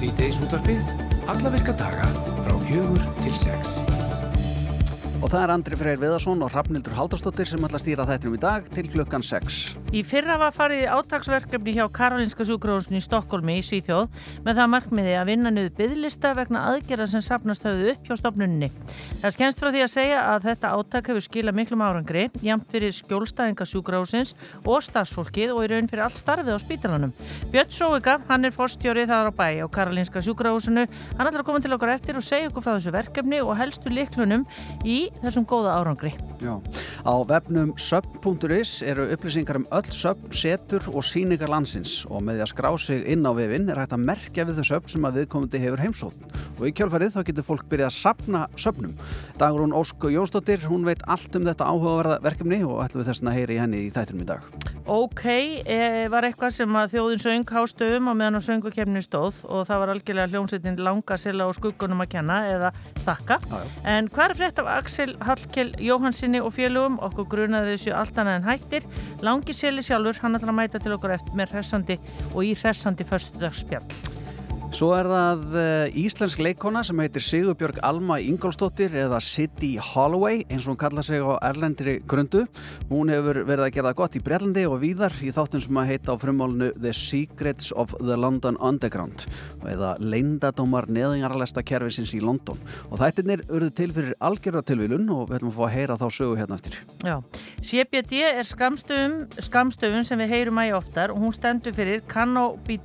Sýteis útvarpið, alla virka daga frá fjögur til sex. Og það er Andri Freyr Viðarsson og Hrafnildur Haldarsdóttir sem ætla að stýra þættinum í dag til klukkan 6. Í fyrra var farið átagsverkefni hjá Karolinska sjúkrahúsinu í Stokkólmi í Svíþjóð með það markmiði að vinna niður byggðlista vegna aðgerða sem sapnast höfðu upp hjá stopnunni. Það skemmst frá því að segja að þetta átak hefur skilað miklum árangri, jamt fyrir skjólstæðinga sjúkrahúsins og starfsfólkið og í raun fyrir allt starfið á spítalanum. Björn Sóvika, hann er forstjórið þar á bæ á Karolinska sjúkrahúsinu. Hann ætlar að koma til okkar eftir og segja okkur frá þessu verkefni og helstu liklunum í þessum góða árangri. Já. Um öll sub, setur og síningar landsins og með því að skrá sig inn á vefin er hægt að merkja við þau sub sem að viðkomandi hefur heimsótt. Og í kjálfarið þá getur fólk byrjað að sapna söpnum. Dagrún Ósk Jónsdóttir, hún veit allt um þetta áhugaverða verkefni og ætlum við þess að heyri henni í þættinum í dag. Ok, e, var eitthvað sem að þjóðin söng hástöfum á meðan á söngukefni stóð og það var algjörlega hljómsveitin langa sila og skuggunum að kenna eða þakka. Já, já. En hvað er frétt af Axel Hallkjell Jóhansinni og félögum? Okkur grunaði þessu allt annað en hættir. Langi sili sjálfur, hann ætlar að mæta til okkur eftir með hressandi og í hressandi förstudagsspjall. Svo er það uh, íslensk leikona sem heitir Sigurbjörg Alma Ingolstóttir eða City Holloway eins og hún kalla sig á erlendri grundu. Hún hefur verið að gera gott í Brellandi og víðar í þáttum sem að heita á frumálinu The Secrets of the London Underground eða leindadómar neðingaralesta kervisins í London. Og þættirnir urðu til fyrir algjörðatilvílun og við ætlum að fá að heyra þá sögu hérna eftir. Já, CBD er skamstöfum, skamstöfum sem við heyrum að í oftar og hún stendur fyrir Canopy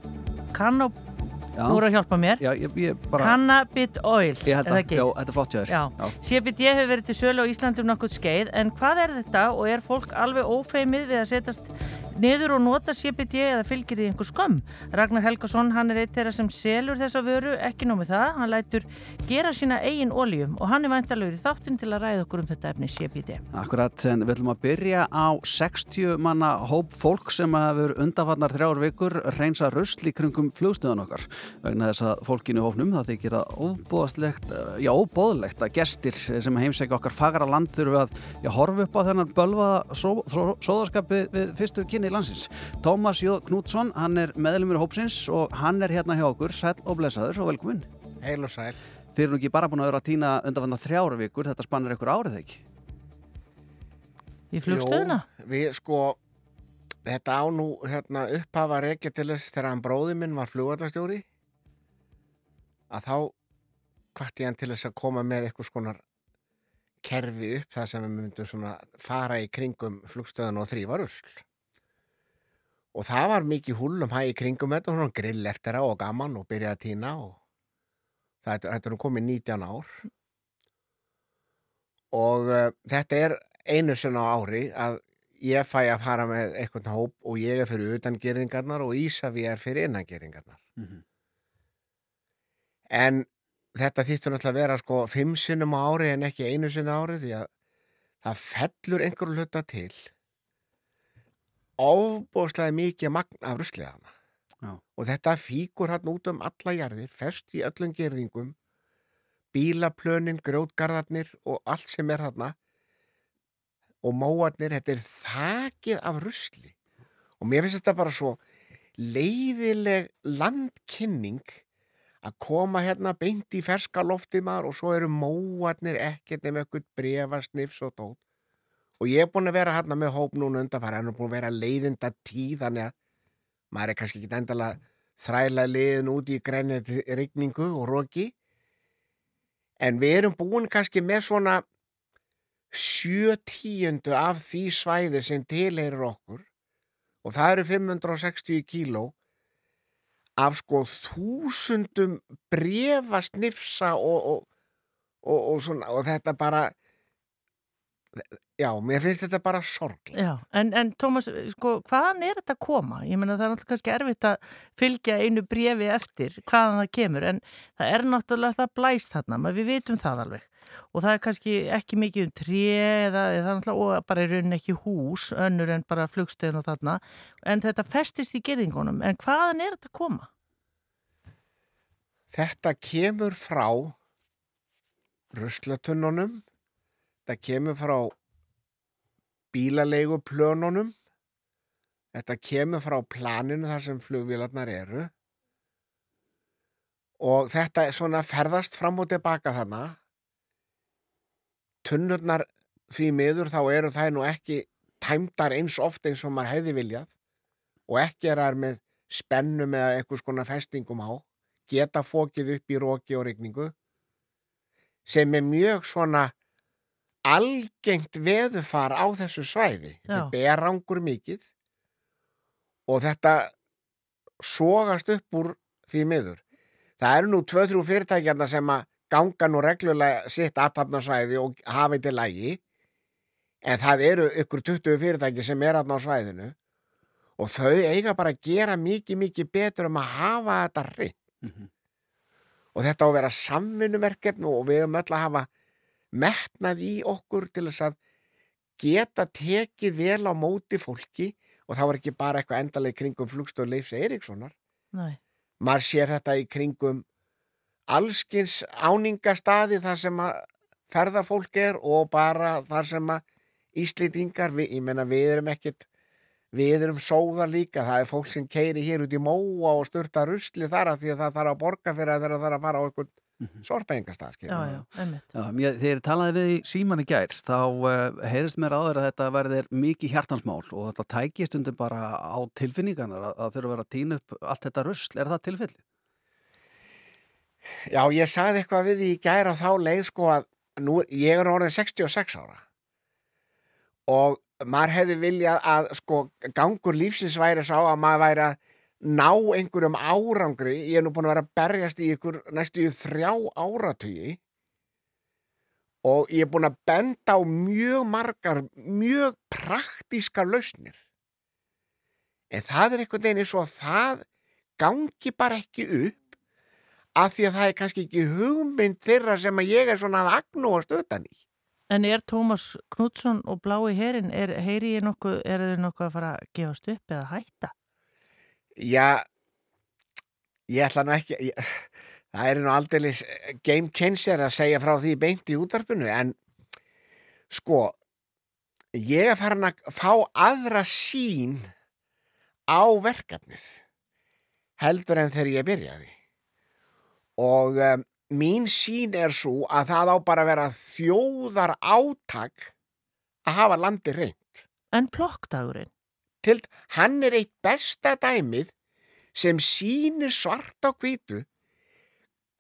Þú voru að hjálpa mér. Já, ég, ég bara... Cannabis oil, er það ekki? Já, þetta er flott jáður. Já. Já. CBD hefur verið til sölu á Íslandum nokkuð skeið, en hvað er þetta og er fólk alveg ófeimið við að setjast niður og nota CBD eða fylgir því einhver skömm. Ragnar Helgason, hann er eitt þeirra sem selur þessa vöru, ekki nómið það, hann lætur gera sína eigin óljum og hann er væntalögur í þáttun til að ræða okkur um þetta efni CBD. Akkurat, en við ætlum að byrja á 60 manna hóp fólk sem hefur undafannar þrjár vikur reynsa röstl í kringum flugstöðan okkar vegna þess að fólkinu hófnum það þykir að óbóðslegt, já óbóðlegt að gestir sem heimsækja okkar fagra land þurfu að já, horfa upp á þennan bölvaða sóðarskapi við fyrstu kynni landsins. Tómas Jóð Knútsson, hann er meðlumur hópsins og hann er hérna hjá okkur, sæl og blessaður og velkomin. Heil og sæl. Þið eru nú ekki bara búin að vera að týna undanfanna þrjára vikur, þetta spannir ykkur árið ekki? Í flugstöðuna? Jó, við sko, þetta á nú hérna, upphafa reykja til þess þegar hann bróði minn var flugvallastjóri að þá hvart ég hann til þess að koma með eitthvað skonar kerfi upp þar sem við myndum svona fara í kringum flugstöðun og þrýva rusl. Og það var mikið húlum hæg í kringum þetta og svona grill eftir það og gaman og byrjaði að týna og það er komið 19 ár. Og uh, þetta er einu sinna á ári að ég fæ að fara með eitthvað hóp og ég er fyrir utangerðingarnar og Ísafi er fyrir innangerðingarnar. Mm -hmm. En þetta þýttur náttúrulega að vera sko fimm sinnum á ári en ekki einu sinna ári því að það fellur einhverju hluta til ofbóðslega mikið magn af rusliðana og þetta fíkur hann út um alla jarðir, fest í öllum gerðingum bílaplönin, grótgarðarnir og allt sem er hann og móarnir, þetta er þakið af rusli. Og mér finnst þetta bara svo leiðileg landkynning að koma hérna beint í ferska lofti maður og svo eru móarnir ekkert með eitthvað brefasnifs og tótt og ég er búin að vera hérna með hóp núna undanfara hann er búin að vera leiðinda tíð þannig að maður er kannski ekki endala þræla leiðin út í grænið rigningu og roki. En við erum búin kannski með svona sjö tíundu af því svæði sem tilheirir okkur og það eru 560 kíló af sko þúsundum brefast nifsa og, og, og, og svona þetta bara Já, mér finnst þetta bara sorglega. Já, en, en Tómas, sko, hvaðan er þetta að koma? Ég menna það er náttúrulega kannski erfitt að fylgja einu brefi eftir hvaðan það kemur, en það er náttúrulega það blæst þarna, maður við vitum það alveg. Og það er kannski ekki mikið um tré eða það er náttúrulega bara í rauninni ekki hús, önnur en bara flugstöðun og þarna, en þetta festist í gerðingunum, en hvaðan er þetta að koma? Þetta kemur frá ruslatununum, þetta kemur frá bílalegu plönunum þetta kemur frá planinu þar sem flugvílarnar eru. Og þetta svona ferðast fram og tilbaka þarna. Tunnurnar því miður þá eru það nú ekki tæmdar eins oft eins og maður hefði viljað. Og ekki er það með spennum eða einhvers konar festingum á. Geta fókið upp í róki og regningu sem er mjög svona algengt veðufar á þessu svæði. Þetta er berangur mikið og þetta sógast upp úr því miður. Það eru nú 2-3 fyrirtækjarna sem að ganga nú reglulega sitt aðtapnarsvæði og hafa þetta lægi en það eru ykkur 20 fyrirtæki sem er aðná svæðinu og þau eiga bara að gera mikið mikið betur um að hafa þetta reynd mm -hmm. og þetta á að vera samvinnuverkefn og við höfum öll að hafa metnað í okkur til þess að geta tekið vel á móti fólki og það var ekki bara eitthvað endaleg kringum flugstöðu Leifs Eiríkssonar. Nei. Maður sér þetta í kringum allskins áningastadi þar sem að ferðafólk er og bara þar sem að Íslendingar, við, ég menna við erum ekkit við erum sóðar líka. Það er fólk sem keiri hér út í móa og störta rusli þar að því að það þarf að borga fyrir að það þarf að fara á einhvern mm -hmm. sorpengastaf Þegar talaði við í síman í gær þá uh, heyrðist mér áður að þetta verðir mikið hjartansmál og þetta tækist undir bara á tilfinninganar að, að þurfa að vera að týna upp allt þetta rusl, er það tilfelli? Já, ég sagði eitthvað við í gær á þá leið sko að nú, ég er orðin 66 ára og maður hefði viljað að sko gangur lífsins væri sá að maður væri að ná einhverjum árangri ég er nú búin að vera að berjast í ykkur næstu í þrjá áratögi og ég er búin að benda á mjög margar mjög praktíska lausnir en það er einhvern veginn eins og það gangi bara ekki upp af því að það er kannski ekki hugmynd þeirra sem að ég er svona að agnúast utan í En er Tómas Knútsson og Blái Herin, er, er þau nokkuð að fara að gefast upp eða hætta? Já, ég ætla nú ekki, ég, það er nú aldrei game changer að segja frá því beint í útvarpinu en sko, ég er farin að fá aðra sín á verkefnið heldur en þegar ég byrjaði og um, mín sín er svo að það á bara að vera þjóðar áttak að hafa landi reynd. En plokkdagurinn? Til hann er eitt besta dæmið sem sínir svart á kvítu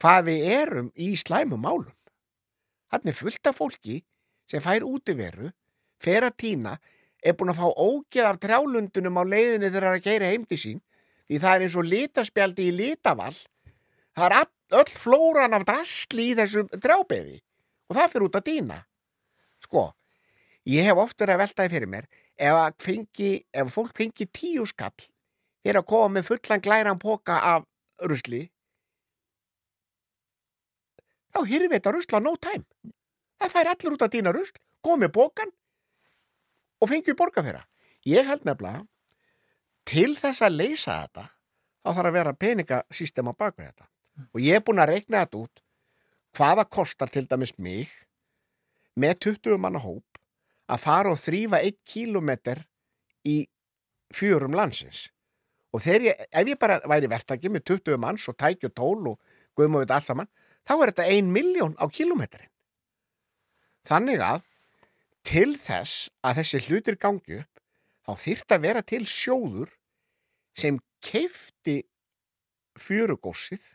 hvað við erum í slæmum málum. Hann er fullt af fólki sem fær útiveru, fer að týna, er búin að fá ógeð af trjálundunum á leiðinni þegar það er að keira heimdi sín, því það er eins og litaspjaldi í litavall, það er öll flóran af drasli í þessu trjábeði og það fyrir út að týna. Sko, ég hef oftur að veltaði fyrir mér, ef, fengi, ef fólk fengi tíu skall fyrir að koma með fullan glæran póka af rusli þá hýrði við þetta rusla no time. Það fær allir út að dýna rusl komið pókan og fengi borga fyrir ég held nefnilega til þess að leysa þetta þá þarf að vera peningasýstem á baka þetta. Og ég er búin að reikna þetta út hvaða kostar til dæmis mig með 20 manna hóp að fara og þrýfa 1 kílometr í fjörum landsins. Og ég, ef ég bara væri verktaki með 20 manns og tækju tól og guðum og þetta allt saman, þá er þetta 1 miljón á kílometrin þannig að til þess að þessi hlutir gangi upp þá þýrt að vera til sjóður sem keifti fjörugósið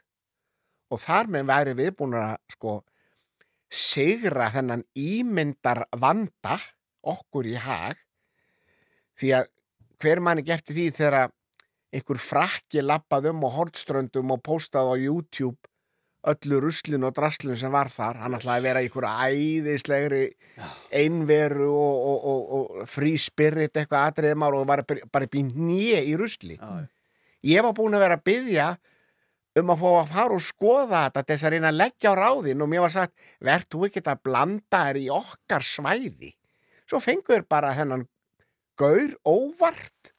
og þar með væri viðbúin að sko segra þennan ímyndar vanda okkur í hag því að hver mann ekki eftir því þegar einhver frakki lappað um og hortströndum og postað á YouTube öllu ruslinu og draslinu sem var þar. Hann ætlaði að vera einhverja æðislegri einveru og, og, og, og frí spirit eitthvað aðriðmár og var bara í nýje í rusli. Já. ég var búin að vera að byggja um að fá að fara og skoða þetta þess að reyna að leggja á ráðin og mér var sagt verður þú ekki að blanda þér í okkar svæði svo fengur bara hennan gaur óvart.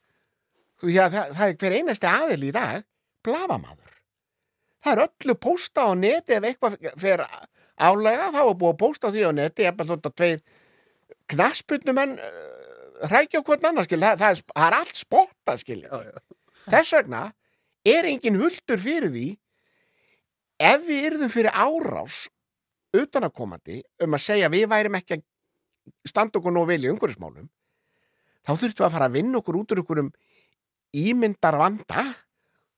Því að það, það er hver einasti aðil í dag blafamadur það er öllu posta á neti ef eitthvað fer álega þá er búið að posta því á neti það er tveir knaspunumenn hrækja okkur annar skil það, það, það er allt spotta skil þess vegna er engin huldur fyrir því ef við yrðum fyrir árás utanakomandi um að segja við værim ekki að standa okkur nú vel í umhverfismálum þá þurftum við að fara að vinna okkur út úr okkur um ímyndar vanda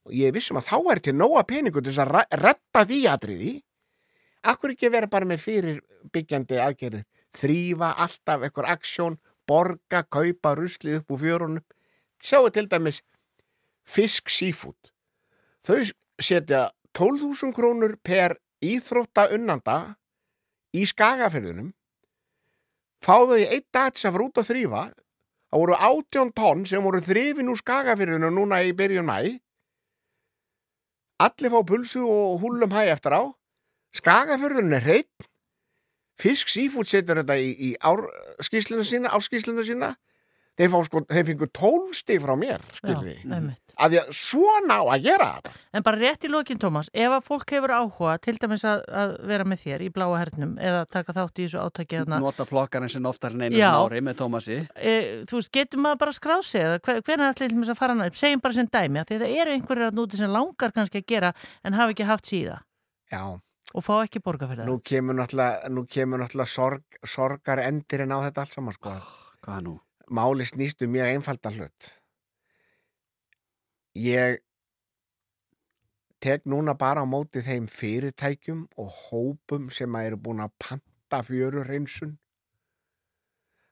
og ég vissum að þá er til nóga peningu til þess að retta því aðriði Akkur ekki vera bara með fyrir byggjandi aðgerðið, þrýfa alltaf eitthvað aksjón, borga, kaupa, rusli upp úr fjörunum. Sjáu til dæmis fisk sífút. Þau setja 12.000 krónur per íþrótta unnanda í skagaferðunum, fáðu í einn dag til að fara út að þrýfa. Það voru 18 tonn sem voru þrýfin úr skagaferðunum núna í byrjun mæ. Allir fá pulsu og húlum hæg eftir á Skagafjörðurinn er hreitt Fisk sífút setur þetta í, í árskísluna sína, árskísluna sína þeir, sko, þeir fengur tólsti frá mér skilði, að því. að svona á að gera þetta. En bara rétt í lókin Tómas ef að fólk hefur áhuga til dæmis að, að vera með þér í bláa hernum eða taka þátt í þessu átaki Nota plokkarinn sem oftar en einu sem ári með Tómasi e, Þú veist, getur maður bara skrási eða hvernig ætlir þess að fara hann upp segjum bara sem dæmi að því það eru einhverjir að núti sem langar kannski að gera en hafa ekki haft síða. Já. Og fá ekki borga fyrir það. Nú kemur náttúrulega, nú kemur náttúrulega sorg, sorgar endirinn á þetta allt saman sko. Oh, hvað nú? Máli snýstu mjög einfalda hlut. Ég tek núna bara á móti þeim fyrirtækjum og hópum sem að eru búin að panta fjörurreinsun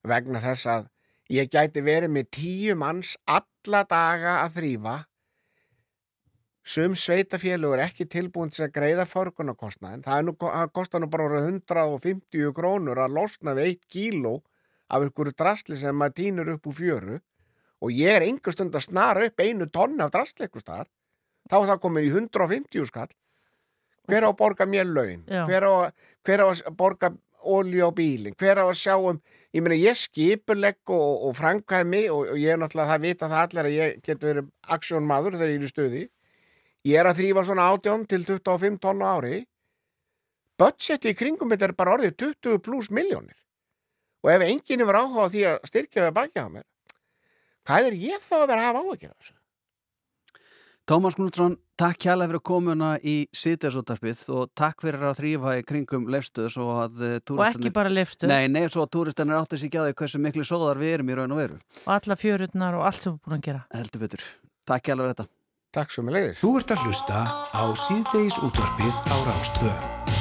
vegna þess að ég gæti verið með tíu manns alla daga að þrýfa Sum sveitafélug er ekki tilbúin til að greiða forgunarkostnaðin. Það, nú, það kostar nú bara 150 krónur að losna við 1 kíló af einhverju drasli sem maður týnur upp úr fjöru og ég er einhver stund að snara upp einu tonni af drasli eitthvað starf. Þá er það komin í 150 skall. Hver á að borga mér laun? Hver á, hver á að borga ólju á bílinn? Hver á að sjá um... Ég meina ég skipurlegg og, og framkæmi og, og ég er náttúrulega það að vita það allir að ég get verið aksjónmaður þegar ég er í stöði Ég er að þrýfa svona 18 til 25 tonnu ári. Budgeti í kringum þetta er bara orðið 20 pluss miljónir. Og ef enginn er áhuga á því að styrkja það baki á mér, hvað er ég þá að vera að hafa áhuga þessu? Tómas Knútsson, takk kjærlega fyrir komuna í sýtesótarpið og takk fyrir að þrýfa í kringum og að túristinir... Og ekki bara lefstöð. Nei, nei, svo að túristinir átti á því hversu miklu sóðar við erum í raun og veru. Og alla fjörurnar og allt sem við búin að gera. Heldur betur. Takk kjærlega fyrir þetta. Takk svo með leiðis. Þú ert að hlusta á síðdeis útvarpið á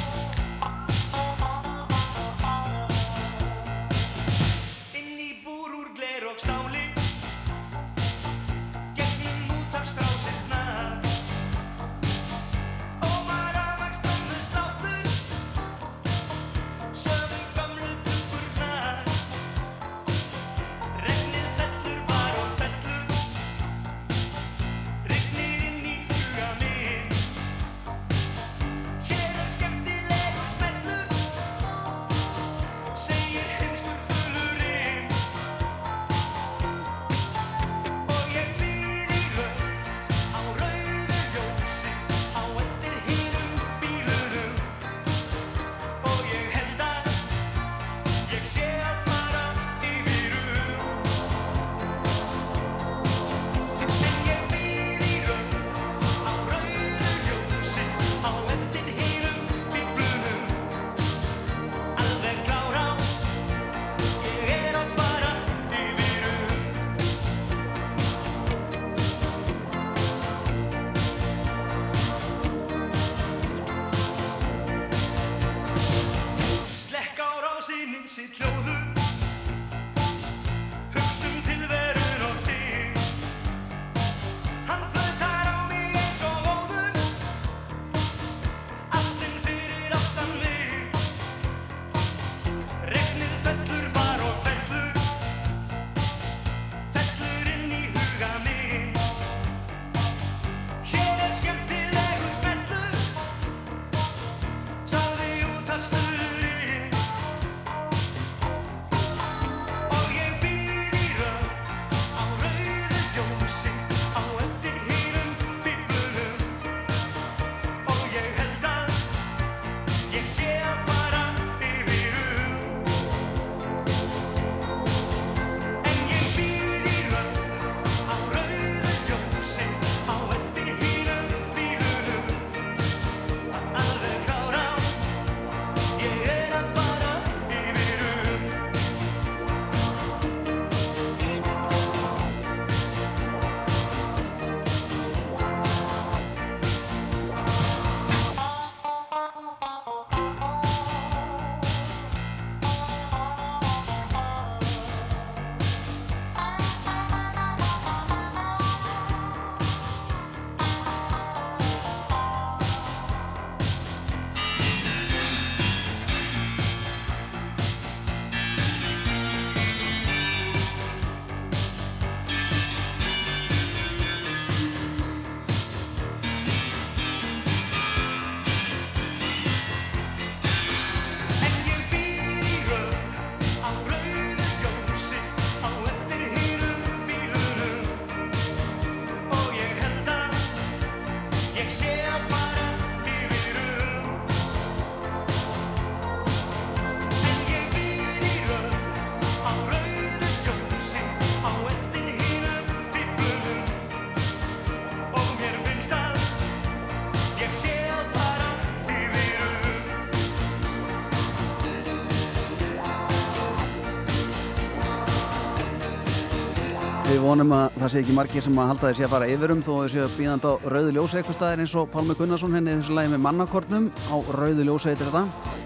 vonum að það sé ekki margir sem að halda þessi að fara yfirum þó að þessi að býðand á rauðu ljósa eitthvað staðir eins og Pálmi Gunnarsson henni þessu lagi með mannakortnum. Á rauðu ljósa eitthvað þetta.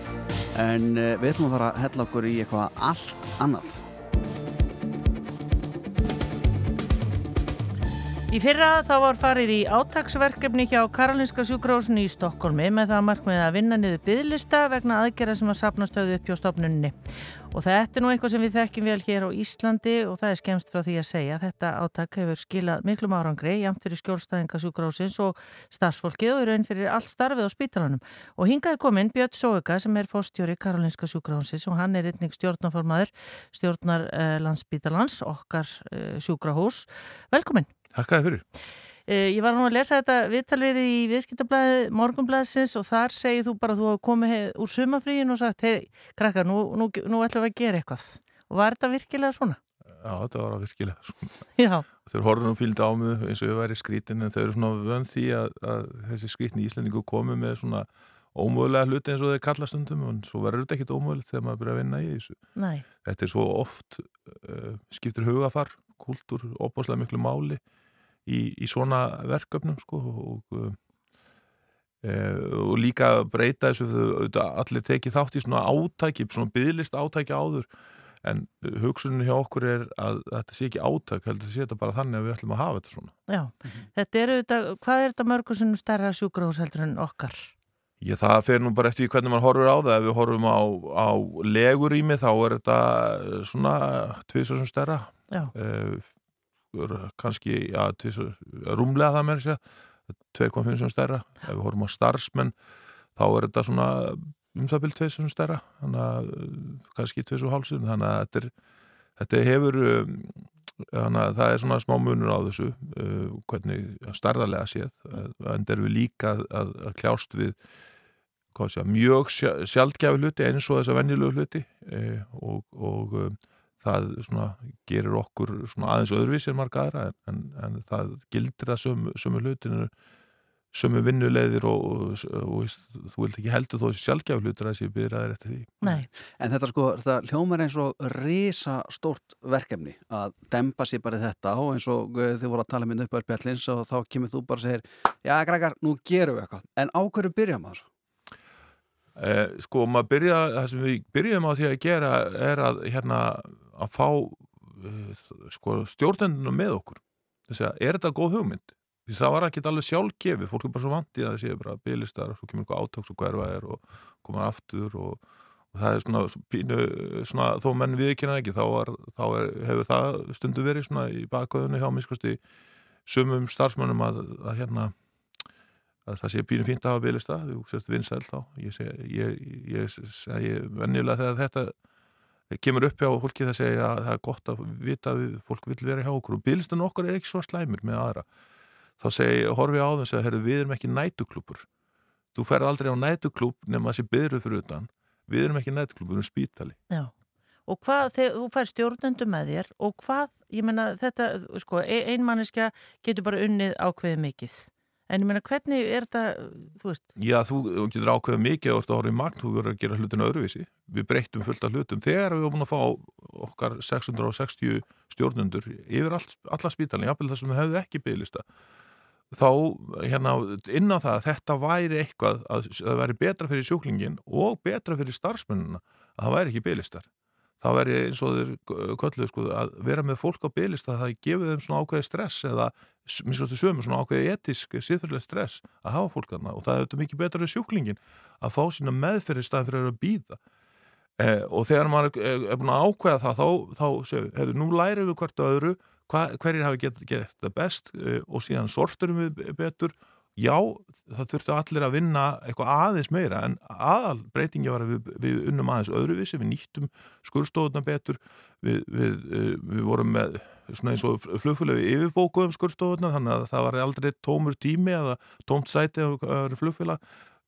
En uh, við ætlum að fara að hella okkur í eitthvað allt annað. Í fyrra þá var farið í átagsverkefni hjá Karolinska sjúkrósinu í Stokkólmi með það markmiðið að vinna niður byðlista vegna aðgerða sem að sapna stöðu upp hjá stofnunni. Og þetta er nú eitthvað sem við þekkjum vel hér á Íslandi og það er skemst frá því að segja. Þetta áttak hefur skilað miklum árangri, jamt fyrir skjólstæðinga sjúkrósins og starfsfólkið og í raun fyrir allt starfið á spítalanum. Og hingaði komin Björn Sóuka sem er fórstjóri Karolinska sjúkrósins og hann er einnig stjórnarformaður stjórnar eh, landsspítalans, okkar eh, sjúkrahús. Velkomin. Takk fyrir. Uh, ég var nú að lesa þetta viðtalvið í viðskiptablaði morgunblæðsins og þar segið þú bara að þú hafa komið úr sumafríin og sagt, hei, krakkar, nú, nú, nú ætlum við að gera eitthvað. Og var þetta virkilega svona? Já, þetta var virkilega svona. Já. Þeir horfðum fylgdi á mig eins og ég væri skrítin en þau eru svona vönd því að, að þessi skrítin í Íslandingu komi með svona ómögulega hluti eins og þeir kalla stundum og svo verður þetta ekkit ómögulegt þegar maður byrja að vinna í þessu. Nei. Þetta er svo oft uh, skiptir hugafar, kultúr, opáslega miklu máli í, í svona verkefnum sko og, e, og líka breyta þessu þau allir tekið þátt í svona átæki svona byggðlist átæki áður en hugsunin hjá okkur er að þetta sé ekki átæk, heldur sé þetta bara þannig að við ætlum að hafa þetta svona. Já, mm -hmm. þetta er auðvitað, hvað er þetta mörgursunum stærra sjúkrahús heldur en okkar? Já, það fer nú bara eftir hvernig mann horfur á það ef við horfum á, á legurými þá er þetta svona tviðsvæsum stærra Já. Uh, kannski ja, tvisur, rúmlega það með þess að 2,5 sem stærra. Ef við horfum á starfsmenn þá er þetta svona um það byrjum 2 sem stærra þannig að kannski 2,5 þannig að þetta, er, þetta hefur um, þannig að það er svona smá munur á þessu uh, hvernig starðarlega séð. En þeir eru líka að, að kljást við sé, mjög sjálfgefi hluti eins og þess að venjulegu hluti uh, og, og um, það svona, gerir okkur aðeins öðruvísi en marga aðra en, en það gildir það sömu, sömu hlutinu sömu vinnulegðir og, og, og, og þú vilt ekki heldur þó sjálfgjaf hlutur að þessi byrjaðir eftir því. Nei. En þetta sko, þetta hljómar eins og risa stórt verkefni að dempa sér bara þetta og eins og þið voru að tala minn upp á spjallins og þá kemur þú bara og segir, já grækar, nú gerum við eitthvað. En á hverju byrja maður? Eh, sko, maður byrja, það sem við byrjum á því að gera er að hérna að fá uh, sko, stjórnendunum með okkur. Þess að er þetta góð hugmynd? Því það var ekki alveg sjálfgefið. Fólk er bara svo vantið að það séu bara bygglistar og svo kemur eitthvað átöks og hverfa er og komar aftur og, og það er svona, pínu, svona þó menn viðkynna ekki þá, var, þá er, hefur það stundu verið svona í bakvæðunni hjá miskasti sumum starfsmönnum að, að hérna að það sé pínu fínt að hafa bygglista þú sést vinsæl þá. Ég segi, ég segi vennilega þegar þetta kemur upp hjá fólki það segja að það er gott að vita að fólk vil vera hjá okkur. Og bílstunum okkur er ekki svo slæmur með aðra. Þá segi, horfi á þess að við erum ekki nætuklúpur þú ferð aldrei á nætuklúp nema þessi byrju fyrir utan. Við erum ekki nætuklúp, við erum spítali. Já, og hvað, þegar þú fær stjórnendu með þér og hvað, ég menna þetta, sko, einmanniska getur bara unnið ákveðið mikill En ég meina, hvernig er þetta, þú veist? Já, þú getur ákveðið mikið og þú orðið í magn, þú verður að gera hlutinu öðruvísi. Við breytum fullt af hlutum. Þegar við erum búin að fá okkar 660 stjórnundur yfir all, alla spítalinn, jáfnveg þar sem við hefðu ekki bygglista, þá hérna inn á það að þetta væri eitthvað að það væri betra fyrir sjúklingin og betra fyrir starfsmennina að það væri ekki bygglistar þá væri eins og þeir kölluð sko, að vera með fólk á bygglist að það gefið þeim svona ákveði stress eða minnst þú sömu svona ákveði etisk síðfyrlega stress að hafa fólk aðna og það er auðvitað mikið betra fyrir sjúklingin að fá sína meðferði staðin fyrir að býða eh, og þegar maður er, er búin að ákveða það þá, þá séu, hefur nú lærið við hvert öðru hva, hverjir hafi gett þetta best eh, og síðan sorturum við betur já, það þurftu allir að vinna eitthvað aðeins meira en aðal breytingi var að við, við unnum aðeins öðruvísi, við nýttum skurðstofuna betur, við, við, eh, við vorum með svona eins og flugfélagi yfirbókuðum skurðstofuna þannig að það var aldrei tómur tími eða tómt sæti á flugfélag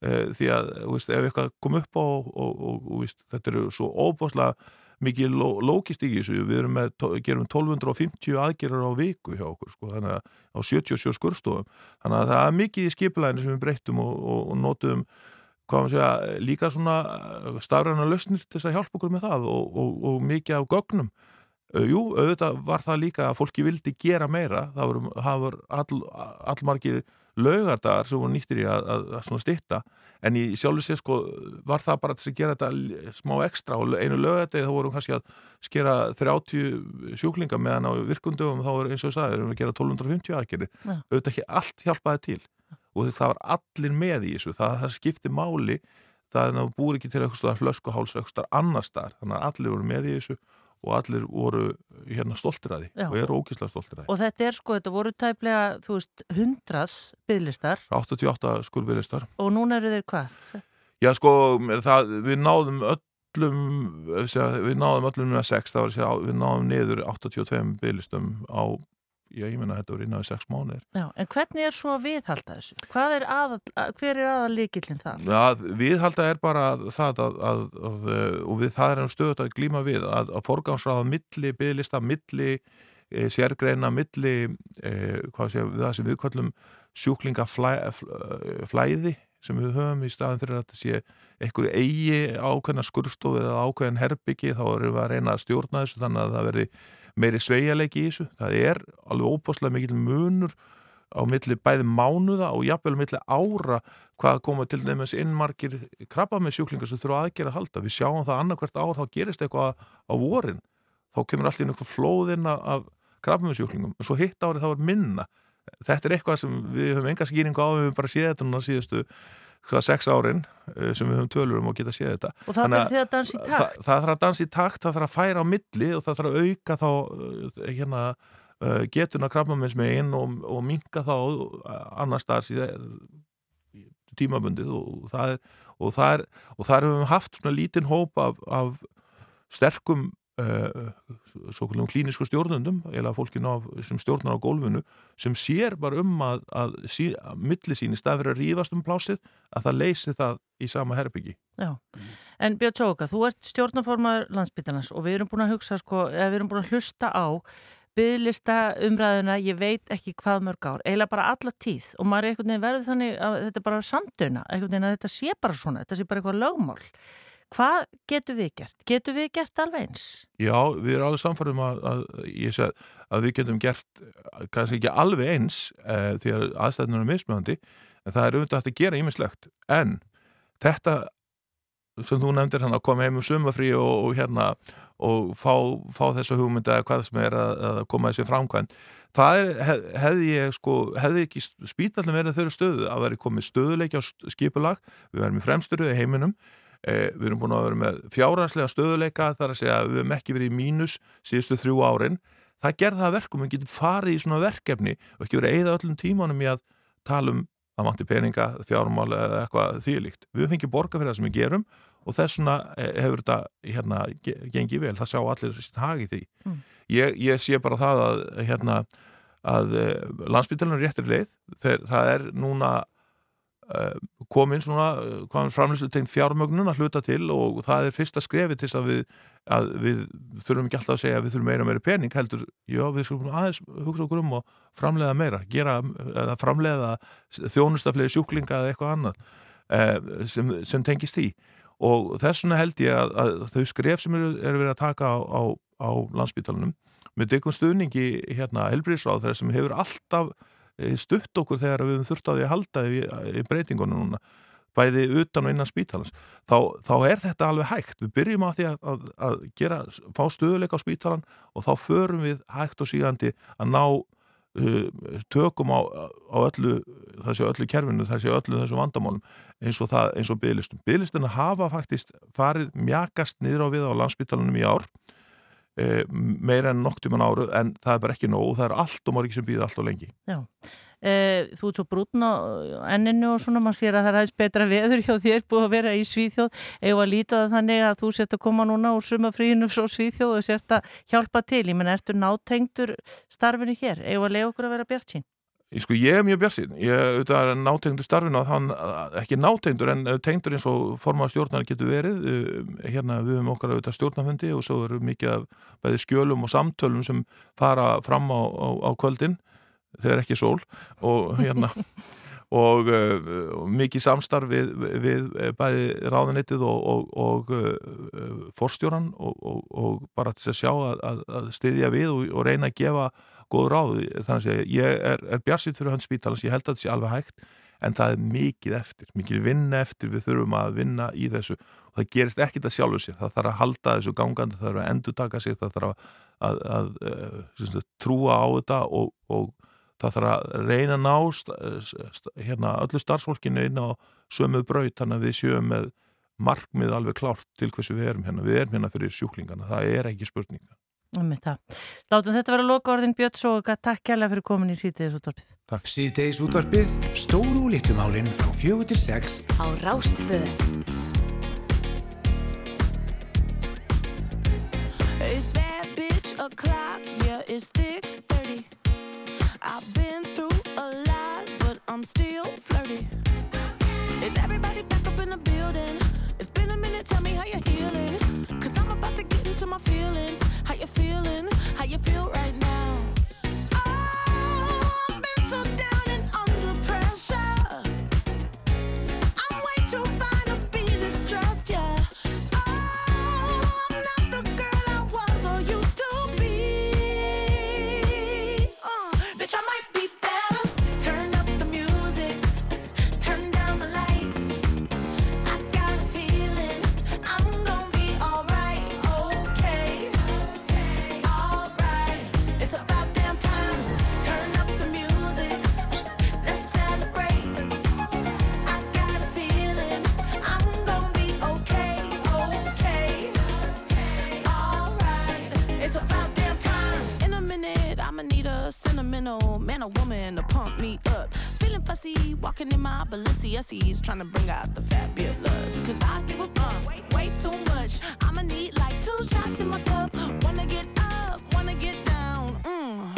eh, því að veist, ef eitthvað kom upp á og, og, og veist, þetta eru svo óbáslega mikið lókist í þessu, við með, gerum 1250 aðgerðar á viku hjá okkur sko, þannig að á 77 skurstofum þannig að það er mikið í skipulæðinu sem við breyttum og, og, og notum segja, líka svona starfræna lausnir til þess að hjálpa okkur með það og, og mikið af gögnum. Jú, auðvitað var það líka að fólki vildi gera meira, það voru all, allmargir laugardagar sem voru nýttir í að, að, að stitta en í sjálfu sér sko var það bara til að gera þetta smá ekstra og einu lögadegi þá vorum kannski að skera 30 sjúklinga meðan á virkundum þá er eins og það, erum við að gera 1250 aðgerði, auðvitað ekki allt hjálpaði til og þess að það var allir með í þessu, það, það skipti máli það er að það búið ekki til eitthvað flöskuháls eitthvað annar starf, þannig að allir voru með í þessu og allir voru hérna stoltir að því Já. og eru ógíslega stoltir að því. Og þetta er sko, þetta voru tæplega, þú veist, hundrað bygglistar. 88 skurbygglistar. Og núna eru þeir hvað? Já sko, það, við náðum öllum, við náðum öllum með 6, það var að segja, við náðum niður 82 bygglistum á Já, ég menna að þetta voru innan við sex mánuðir. Já, en hvernig er svo að viðhalda þessu? Er aðal, hver er aðal líkillin það? Já, viðhalda er bara það að, að, að og við það erum stöðut að glíma við að, að forgámsraða milli, bygglista, milli e, sérgreina, milli e, hvað sé það sem við kallum sjúklingaflæði sem við höfum í staðin fyrir að þetta sé einhverju eigi ákveðna skurstofu eða ákveðin herbyggi, þá erum við að reyna að stjórna þessu þannig að það verði meiri sveigjalegi í þessu. Það er alveg óbáslega mikil munur á milli bæði mánuða og jafnvel milli ára hvað koma til nefnins innmarkir krabba með sjúklingar sem þurfa aðgerða að halda. Við sjáum það annarkvært ár, þá gerist eitthvað á vorin. Þá kemur allir einhver flóðina af krabba með sjúklingum. En svo hitt árið þá er minna. Þetta er eitthvað sem við höfum enga skýringu á, við höfum bara séð þetta núna síðustu hvað sex árin eh, sem við höfum tölur um og geta séð þetta. Og það því að dansa í takt. það, það þarf að dansa í takt, það þarf að færa á milli og það þarf að auka þá eh, hérna, uh, getuna krabbaminsmegin og, og minga þá annar staðs í tímabundið og það er og það er, og það er við haft svona lítinn hóp af, af sterkum svo kallum klínisku stjórnundum eða fólkinu sem stjórnar á gólfinu sem sér bara um að, að, að, að millisín í stað fyrir að rífast um plásið að það leysi það í sama herbyggi Já, en Björn Tjóka þú ert stjórnaformaður landsbytarnas og við erum búin að hugsa sko, eða við erum búin að hlusta á bygglista umræðuna, ég veit ekki hvað mörg ár, eiginlega bara alla tíð. Og maður er einhvern veginn verður þannig að þetta bara samdöna, einhvern veginn að þetta sé bara svona þetta sé bara eitthvað lögmál Hvað getur við gert? Getur við gert alveg eins? Já, við erum alveg samfærum að, að, að, að við getum gert kannski ekki alveg eins eh, því að aðstæðnum er mismjöndi en það er auðvitað að gera ímislegt en þetta sem þú nefndir hann að koma heim um sumafrí og, og hérna og fá, fá þessu hugmynda eða hvað sem er að koma þessi framkvæmt það er, hef, hefði ég sko hefði ekki spítallin verið þau stöðu að veri komið stöðuleiki á skipulag við verðum í fremstöru í heiminum við erum búin að vera með fjárhanslega stöðuleika þar að segja að við hefum ekki verið í mínus síðustu þrjú árin. Það gerða það verkum, við getum farið í svona verkefni og ekki verið að eigða öllum tímanum í að tala um að vanti peninga, fjármál eða eitthvað þýrlíkt. Við fengið borga fyrir það sem við gerum og þess vegna eh, hefur þetta hérna gengið vel, það sjá allir sitt hagi því. Mm. Ég, ég sé bara það að, hérna, að eh, landsbytjarnar er réttir leið, Þeir, það er núna Eh, komin svona eh, framlýslu tengt fjármögnun að hluta til og það er fyrsta skrefi til að við, að við þurfum ekki alltaf að segja að við þurfum meira meira pening heldur, já við skulum aðeins hugsa okkur um og framleiða meira gera, eða framleiða þjónustaflega sjúklinga eða eitthvað annað eh, sem, sem tengist því. Og þess vegna held ég að, að þau skref sem eru er verið að taka á, á, á landsbytalanum með degum stuðningi hérna helbriðsráð þar sem hefur alltaf stutt okkur þegar við höfum þurft á því að halda í, í breytingunum núna bæði utan og innan spítalans þá, þá er þetta alveg hægt. Við byrjum á því að, að, að gera fá stöðuleika á spítalan og þá förum við hægt og sígandi að ná uh, tökum á, á öllu þessu öllu kerfinu, þessu öllu þessu vandamálum eins og og bygglistum bygglistina hafa faktist farið mjagast niður á við á landsspítalunum í ár e, meira enn nokk tíman áru en það er bara ekki nóg og það er allt og margir sem býða allt og lengi. Já, e, þú ert svo brútn á enninu og svona, maður sér að það er aðeins betra veður hjá þér búið að vera í Svíþjóð. Eða að líta það þannig að þú sért að koma núna úr sumafríinu frá Svíþjóð og sért að hjálpa til, ég menn, ertu nátengtur starfinu hér, eða að lega okkur að vera bjart sín Sko ég er mjög björnsinn, ég auðvitað er nátengdur starfinu og þann, ekki nátengdur en tengdur eins og formað stjórnar getur verið, hérna við höfum okkar auðvitað stjórnarfundi og svo eru mikið af bæði skjölum og samtölum sem fara fram á, á, á kvöldin þegar ekki sól. Og hérna og uh, mikið samstarf við, við bæði ráðanettið og, og, og forstjóran og, og bara til að sjá að, að, að styðja við og reyna að gefa góð ráð þannig að ég er, er björnsitt fyrir hans spítalans, ég held að þetta sé alveg hægt en það er mikið eftir, mikið vinna eftir við þurfum að vinna í þessu. Og það gerist ekkit að sjálfu sér, það þarf að halda þessu gangandi, það þarf að endur taka sér það þarf að, að, að, að trúa á þetta og, og það þarf að reyna nást hérna öllu starfsfólkinu inn á sömuð braut, þannig að við sjöum með markmið alveg klárt til hversu við erum hérna, við erum hérna fyrir sjúklingana það er ekki spurninga Látum þetta vera loka orðin Björn Soga, takk kærlega fyrir komin í sítiðis útvarpið. Takk Sítiðis útvarpið, stóru og litlum árin frá fjögur til sex. Á Rástföð It's bad bitch o'clock, yeah it's thick 30 I've been through a lot, but I'm still flirty. Is everybody back up in the building? It's been a minute, tell me how you're healing into my feelings How you feeling? How you feel right now? Sentimental man or woman to pump me up. Feeling fussy, walking in my Balenciennes, trying to bring out the fabulous. Cause I give a fuck way, way too much. I'ma need like two shots in my cup. Wanna get up, wanna get down. Mm,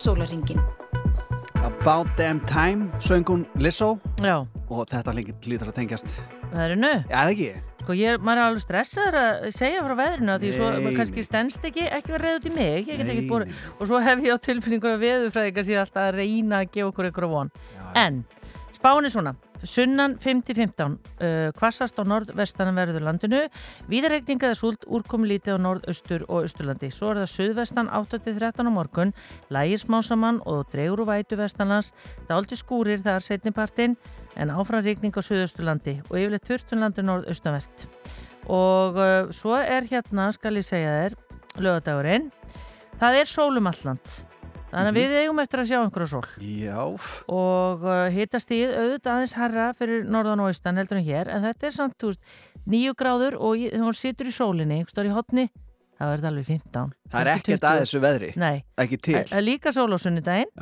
sólaringin. About Damn Time, söngun Lizzo. Já, og þetta lítur að tengjast. Nö Já, það ekki? Sko, ég, maður er alveg stressaður að segja frá veðrinu af því svo Nei, kannski stendst ekki ekki verið reyðut í mig ég get ekki Nei, búið, og svo hef ég á tilfinningur að veðurfræðingar sé alltaf að reyna að gefa okkur ykkur von. En spáni svona sunnan 5-15 uh, kvassast á norðvestanum verður landinu víðaregninga eða súld úrkomi lítið á norðaustur og austurlandi. Svo er það suðvestan 8-13 á morgun lægir smásamann og dregur úr vætu vestanlands dálti skúrir þar setnipartin en áfram regning á suðausturlandi og yfirleitt þurftunlandi norðaustanvert. Og uh, svo er hérna skal ég segja þér lögadagurinn það er sólum alland þannig að við eigum eftir að sjá einhverja sól. Já, og uh, hitast í auðvitað aðeins herra fyrir norðan og austan heldur en hér en þetta er samt, þú veist, nýju gráður og þegar hún situr í sólinni, einhver stór í hotni þá er þetta alveg 15 það er ekkert að 20. þessu veðri. Nei, Ekki til. Það er líka sól á sunnudaginn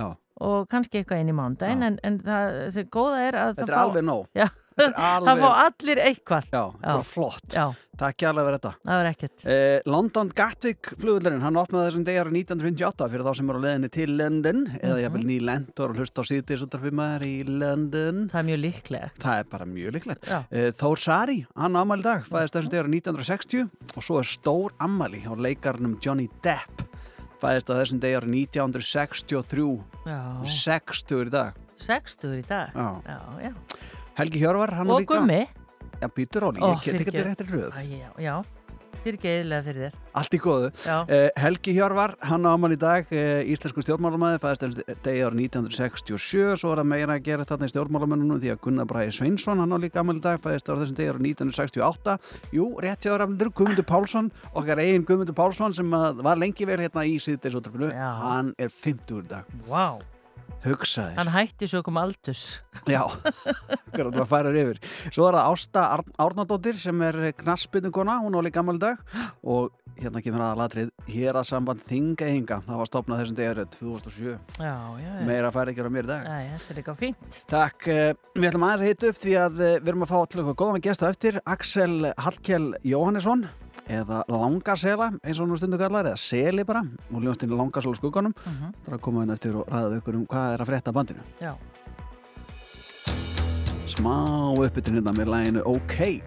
og kannski eitthvað inn í mándaginn en, en það sem góða er að Þetta það er alveg nóg. Já, Það fá allir eitthvað. Já, var flott. Já. Takk kjærlega fyrir þetta. Það var ekkert. Eh, London Gatwick flugvöldurinn, hann opnaði þessum degi árið 1958 fyrir þá sem eru á leðinni til London eða Mhm. jafnvel ný lend og hlusta á síðdeis útarfið maður í London. Það er mjög líklegt. Það er bara mjög líklegt. Já. Eh, Þór Sari, hann ammali dag, fæðist þessum degi árið 1960 og svo er stór ammali á leikarnum Johnny Depp. Fæðist á þessum degi árið 1963, Já. 60 í dag. 60 í dag. Já. Já, já. Helgi Hjörvar, hann er Og líka... gummi. Já, býtur Óli, Ó, ég get ekki fyrirgefðu. réttir röð. Já, já. Fyrir ekki eðilega fyrir þér. Allt í góðu. Uh, Helgi Hjörvar, hann á ámæli í dag, uh, íslensku stjórnmálamæði, fæðist degi árið 1967, svo er það meira að gera þarna í stjórnmálamennunum því að Gunnar Bræði Sveinsson, hann á líka ámæli í dag, fæðist árið þessum degi árið 1968. Jú, rétt hjá rafnendur, Guðmundur Pálsson, okkar eigin Guðmundur Pálsson sem var lengi vel hérna í síðdeisútrafinu, hann er 50 í dag. Vá. Hugsaði. Hann hætti sögum aldus. Já, hvernig það færir yfir. Svo er það Ásta Ár- Árnadóttir sem er knassbytningona, hún á líka gammal dag og hérna kemur að latrið hér að samband Þingahinga, það var stopnað þessum degur 2007. Já, já, já. Meira færi ekki á mér í dag. Æ, þetta er líka fínt. Takk, eh, við ætlum aðeins að hita upp því að eh, við erum að fá til eitthvað góðan gesta eftir Axel Hallkjell Jóhannesson eða Langasela eins og er stundu kallar eða Seli bara og ljónstinn Langasel skugganum Mhm. það er að koma inn eftir og ræða ykkur um hvað er að frétta bandinu Já. smá uppbytun hérna með læginu OK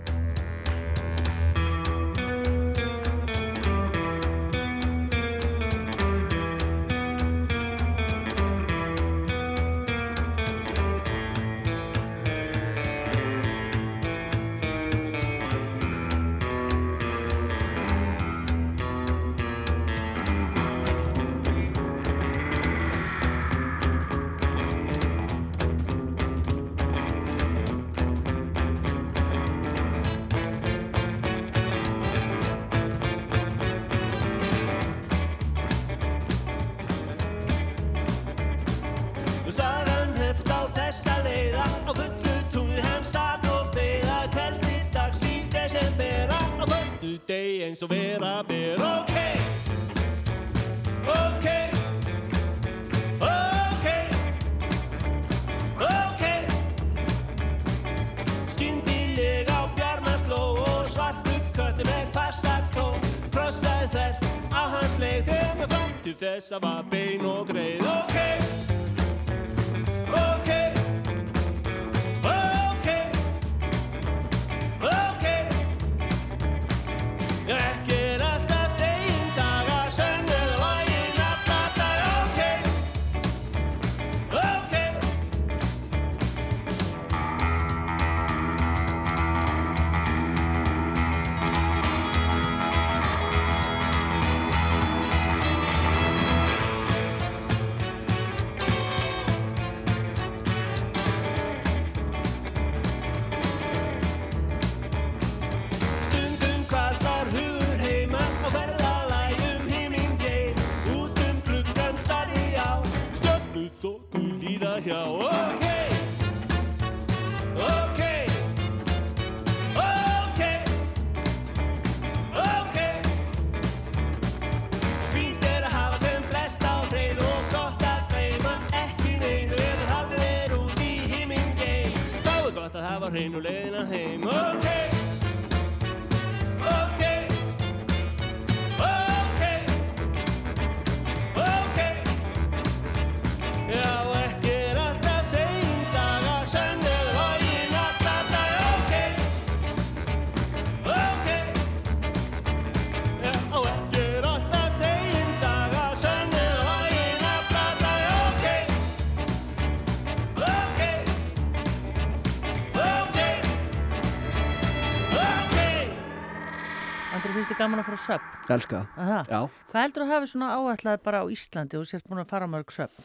gaman að fara á söp? Elska Aha. Já, Hvað heldur að hafi svona áætlað bara á Íslandi og sért búin að fara á mörg söp?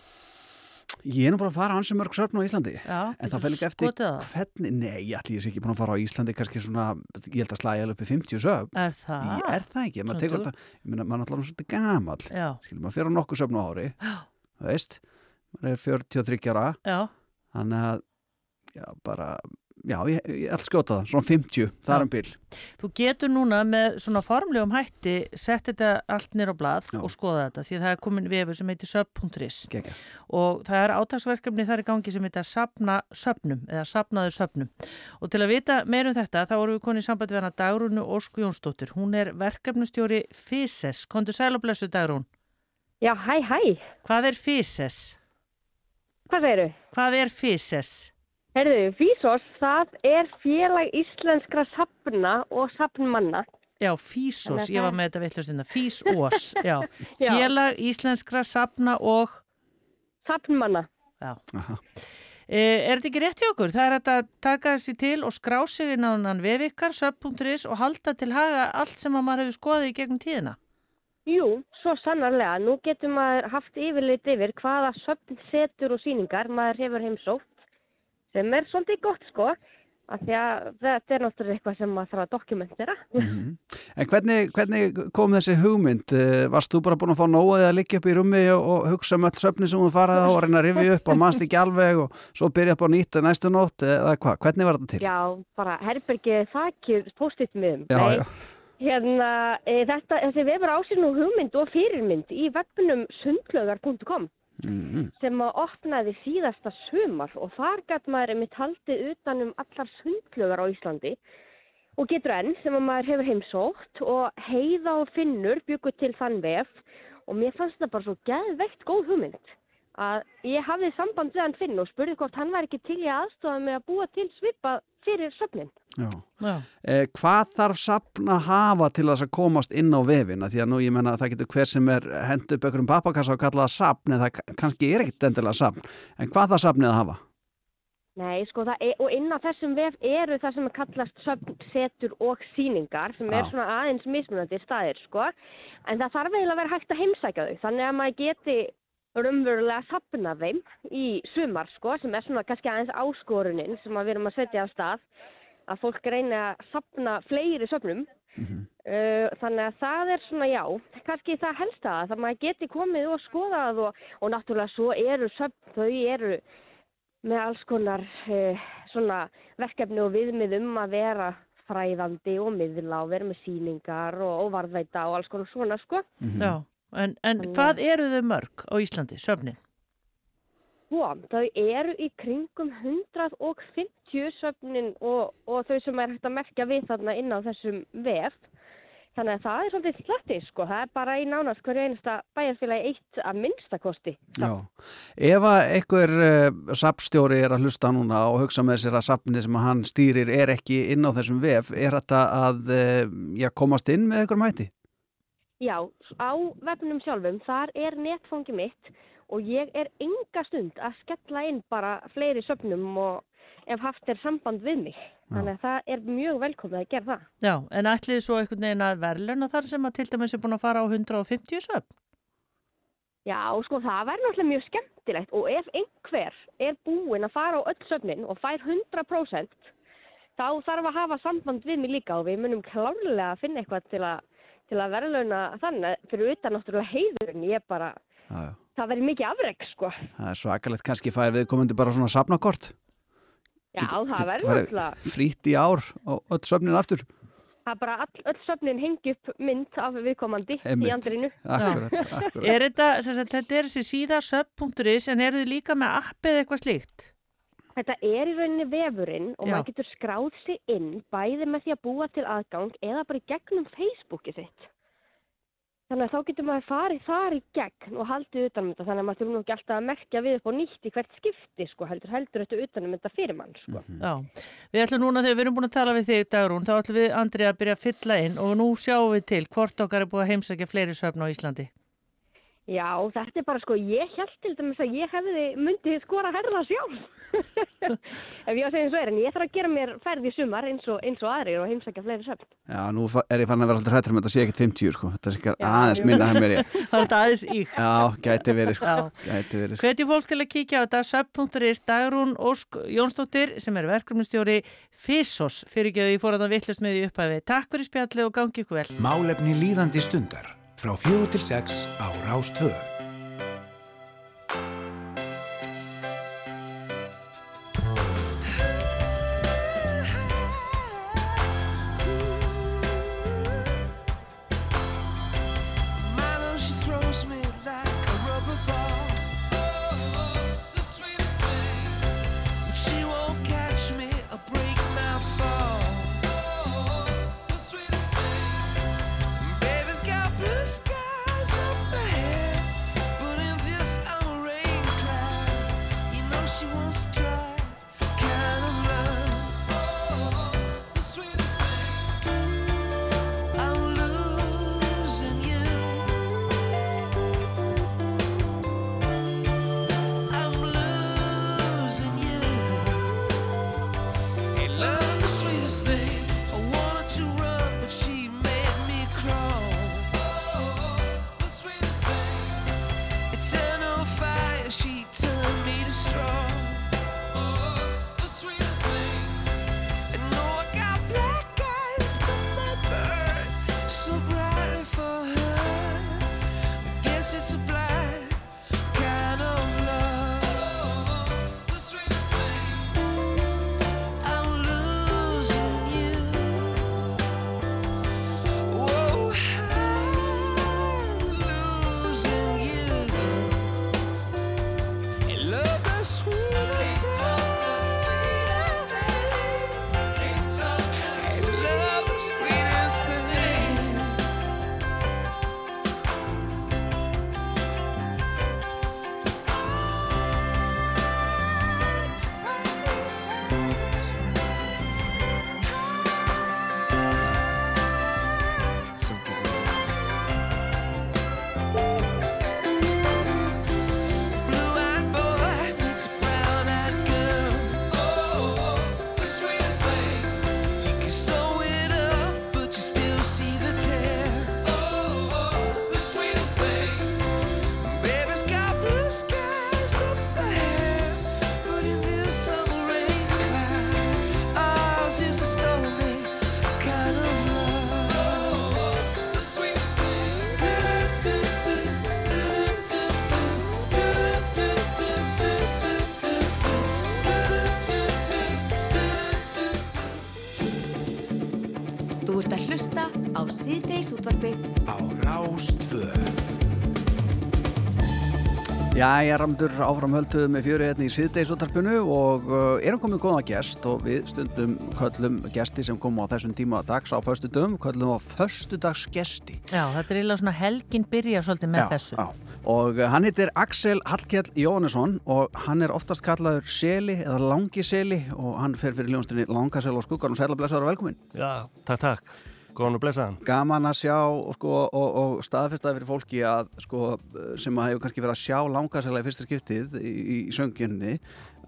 ég er nú bara að fara ansi mörg söfn á Íslandi Já, En það fer líka eftir það? hvernig, nei, ég ætli ég sé ekki búin að fara á Íslandi kannski svona, ég held að slæja upp í 50 söfn Er það? Ég er það ekki, maður dugur. þetta, ég meina, maður alltaf svolítið gamall Já, skilur maður fyrir á nokkuð söfn á ári þú veist, maður er 43 ára já, þannig að já, bara já, ég, ég ætla að skjóta það, svona 50, það er um bíl. Þú getur núna með svona formlegum hætti sett þetta allt nýra á blað Já. og skoða þetta því að það er komin vefur sem heitir Gekja. og það er átagsverkefni þar í gangi sem heitir sapna söpnum eða sapnaðu söpnum og til að vita meir um þetta þá vorum við konið í samband við hana Dagrúnu Ósku Jónsdóttir hún er verkefnustjóri FISES Kondur sæl og blessu Dagrún Já, hæ, hæ. Hvað er FISES? Hvað segirðu? Hvað er FISES? Herðu, FISOS, það er félag íslenskra sapna og sapnmanna. Já, að ég var með þetta vittlustunda FISOS, já Já. Félag íslenskra sapna og Sapnmanna. Já. Aha. E, er þetta ekki rétt hjá okkur? Það er að taka þessi til og skrá sig inn á hann vefikar, sub.is og halda til haga allt sem að maður hefur skoðið í gegnum tíðina. Jú, svo sannarlega. Nú getur maður haft yfirleitt yfir hvaða söpn setur og síningar maður hefur heimsótt sem er svolítið gott sko. Af því að þetta er náttúrulega eitthvað sem maður þarf að dokumentera. Mhm. En hvernig, hvernig kom þessi hugmynd? Eh, Varst þú bara búin að fá nóaði að liggja upp í rummi og, og hugsa um öll söfni sem þú faraði á og reyna að rifja upp og mannst ekki alveg og svo byrja upp á nýtt næstu nótt eða hvað? Hvernig var þetta til? Já, bara herbergið þakir post-it miðum. Já, Nei, já. Hérna, e, þetta, þessi vefur á sér nú hugmynd og fyrirmynd í webnum sundlögar.com Mhm. sem að opnaði síðasta sumar og þar gæt maður einmitt haldið utan um allar sundlögar á Íslandi og getur enn sem að maður hefur heimsótt og heiða og finnur byggur til þann vef og mér fannst þetta bara svo geðveikt góð hugmynd að ég hafði samband við hann finn og spurði hvort hann var ekki til í aðstofa með að búa til svipa fyrir söfnin. Já. Já. Eh, hvað þarf safn að hafa til þess að komast inn á vefina? Því að nú ég menna að það getur hver sem er hend upp einhverjum pappakassa og kalla það safn en það ka- kannski er ekkit endilega safn. En hvað þarf safnið að hafa? Nei, sko, það er, og inn á þessum vef eru það sem er kallast söfn, setur og síningar sem er Já. svona aðeins mismunandi staðir, sko. En það þarf eiginlega að vera hægt að heimsækja þau, þannig að maður geti raunverulega sapna þeim í sumar, sko, sem er svona kannski aðeins áskorunin sem að við erum að setja af stað, að fólk reyna að sapna fleiri söfnum. Uh, þannig að það er svona já, kannski það helsta að það maður geti komið og skoðað og, og náttúrulega svo eru söfn, þau eru með alls konar uh, svona verkefni og viðmið um að vera fræðandi og miðla og vera með síningar og, og varðveita og alls konar svona sko. Já. En, en hvað eru þau mörg á Íslandi, söfnin? Svo, þau eru í kringum 150 söfnin og, og þau sem er hægt að merkja við þarna inn á þessum vef. Þannig að það er svolítið slatti, sko. Það er bara í nánast hverju einasta bæjarfélagi eitt að minnstakosti. Já. Ef að einhver uh, sapstjóri er að hlusta núna og hugsa með sér að sapnið sem hann stýrir er ekki inn á þessum vef, er þetta að uh, já, komast inn með einhverjum hætti? Já, á vefnum sjálfum, þar er netfangi mitt og ég er enga stund að skella inn bara fleiri söfnum og ef haft er samband við mig. Þannig að það er mjög velkomið að gera það. Já, en ætlið svo einhvern veginn að verðluna þar sem að til dæmis er búin að fara á 150 söfn? Já, sko, það væri náttúrulega mjög skemmtilegt og ef einhver er búinn að fara á öll söfnin og fær 100% þá þarf að hafa samband við mig líka og við munum klárlega að finna eitthvað til að, til að verðlauna þannig fyrir utan náttúrulega heiðurinn. Ég bara, Já, já. það verður mikið afreg, sko. Það er svakalegt kannski fær viðkomandi bara svona sapnakort. Já, það verður náttúrulega. Frýtt í ár og öll söfnin aftur. Það er bara all, öll söfnin hengi upp mynd af viðkomandi Einmitt. í andrinu. Akkurat, akkurat. Er þetta, sem sagt, þetta er þessi síða sub.is en eru þið líka með appið eða eitthvað slíkt? Þetta er í rauninni vefurinn og Já. maður getur skráð sig inn bæði með því að búa til aðgang eða bara í gegnum Facebookið sitt. Þannig að þá getur maður farið þar í gegn og haldið utanum þetta þannig að maður þurfum nú ekki alltaf að merkja við upp á nýtt í hvert skipti sko heldur heldur þetta utanum þetta fyrir mann sko. Já, við ætlum núna þegar við erum búin að tala við þig Dagrún, þá ætlum við Andri að byrja að fylla inn og nú sjáum við til hvort okkar er búið að heimsækja fleiri söfn á Íslandi. Já, þetta er bara sko, ég held til dæmis að ég hefði myndið skora herða sjálf. Ef ég á að segja eins og er, en ég þarf að gera mér ferð í sumar eins og, eins og aðrir og heimsækja fleiri söfn. Já, nú er ég fann að vera alltaf hrættur um að þetta sé ekkert 50 sko. Þetta ekki Já, aðeins minna hefur mér ég. Það er þetta aðeins íkt. Já, gæti verið sko. Já. Gæti verið sko. Hvetjum fólk til að kíkja á þetta sub.is Dagrún Ósk Jónsdóttir sem er verkefnustjóri FISOS fyrir ekki að ég fór að það vittlust með í upphæfi. Takk fyrir spjalli og gangi ykkur vel. Málefni líðandi stundar frá fjögur til sex á Rástvö. Jæja, Ramdur, áfram hölduð með fjöri hérna í síðdeisútarpinu og uh, erum komið góða gest og við stundum köllum gesti sem kom á þessum tíma dags á föstu dögum, köllum á föstu dags gesti. Já, þetta er eiginlega svona helgin byrja svolítið með Já, þessu. já. Og uh, hann heitir Axel Hallkjell Jónesson og hann er oftast kallaður Seli eða Langi Seli og hann fer fyrir ljónstinni Langasel og skuggar og sæla blessaður og velkomin. Já, takk, takk. Góðan og blessaðan. Gaman að sjá sko, og, og staðfestaði fyrir fólki að sko, sem að hefur kannski verið að sjá langasæla í fyrsta skiptið í, í söngjunni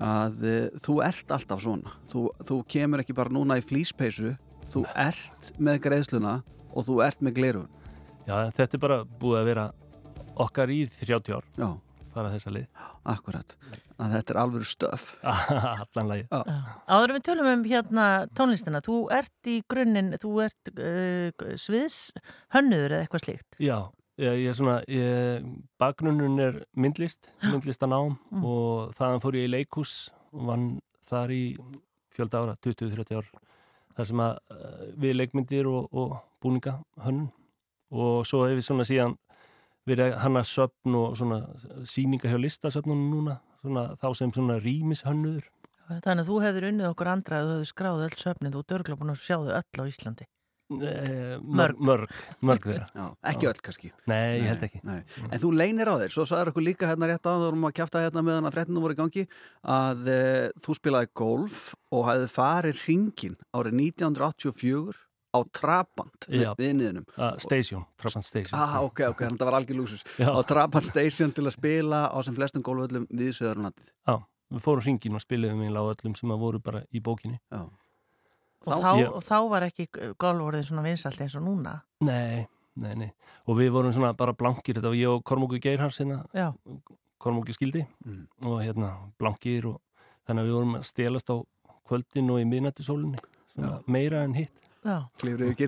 að uh, þú ert alltaf svona. Þú, þú kemur ekki bara núna í flýspeysu, þú ert með greiðsluna og þú ert með glerun. Já, þetta er bara búið að vera okkar í 30 ár. Já. Fara þessa lið. Akkurat. Að þetta er alveg stöf. Allan lagi. Já. Áður en við tölum um hérna tónlistina, þú ert í grunninn, þú ert uh, sviðs hönnuður eða eitthvað slíkt. Já, ég, ég er svona, ég, bakgrunnun er myndlist, myndlistanám Mm. og þaðan fór ég í leikhús og vann þar í fjölda ára, 20-30 ár. þar sem að uh, við leikmyndir og, og búninga hönnun og svo hefur svona síðan verið að hanna söfn og svona síninga hjá listasöfnunum núna svona, þá sem svona rýmishönnuður. Þannig að þú hefur unnið okkur andra að þú hefur skráð öll söfnið, þú ert örgulega búin að sjá þau öll á Íslandi. Eh, Mörg. mörg, mörg þeirra. Já, ekki öll kannski. Nei, ég held ekki. Nei. En þú leynir á þér, svo sagður okkur líka hérna rétt á það vorum að kjafta hérna meðan að fréttinu voru í gangi að e, þú spilaði golf og hafði farið hringin árið 1984 á Trabant við niðunum uh, Station, Trabant Station. Ah, ok, ok, þannig að það var algjör lúksus Já. á Trabant Station til að spila á sem flestum golföllum við Söðurlandið Já, við fórum hringin og spiliðum á öllum sem að voru bara í bókinni. Já. Og Þá- þá, Ég- og þá var ekki golvorðin svona vinsalt eins og núna. Nei, nei, nei. Og við vorum svona bara blankir þetta var ég og Kormóki Geirhans hérna Já. Kormóki skildi Mm. og hérna blankir og þannig að við vorum að stelast á kvöldin og í miðnættisólinni meira en hitt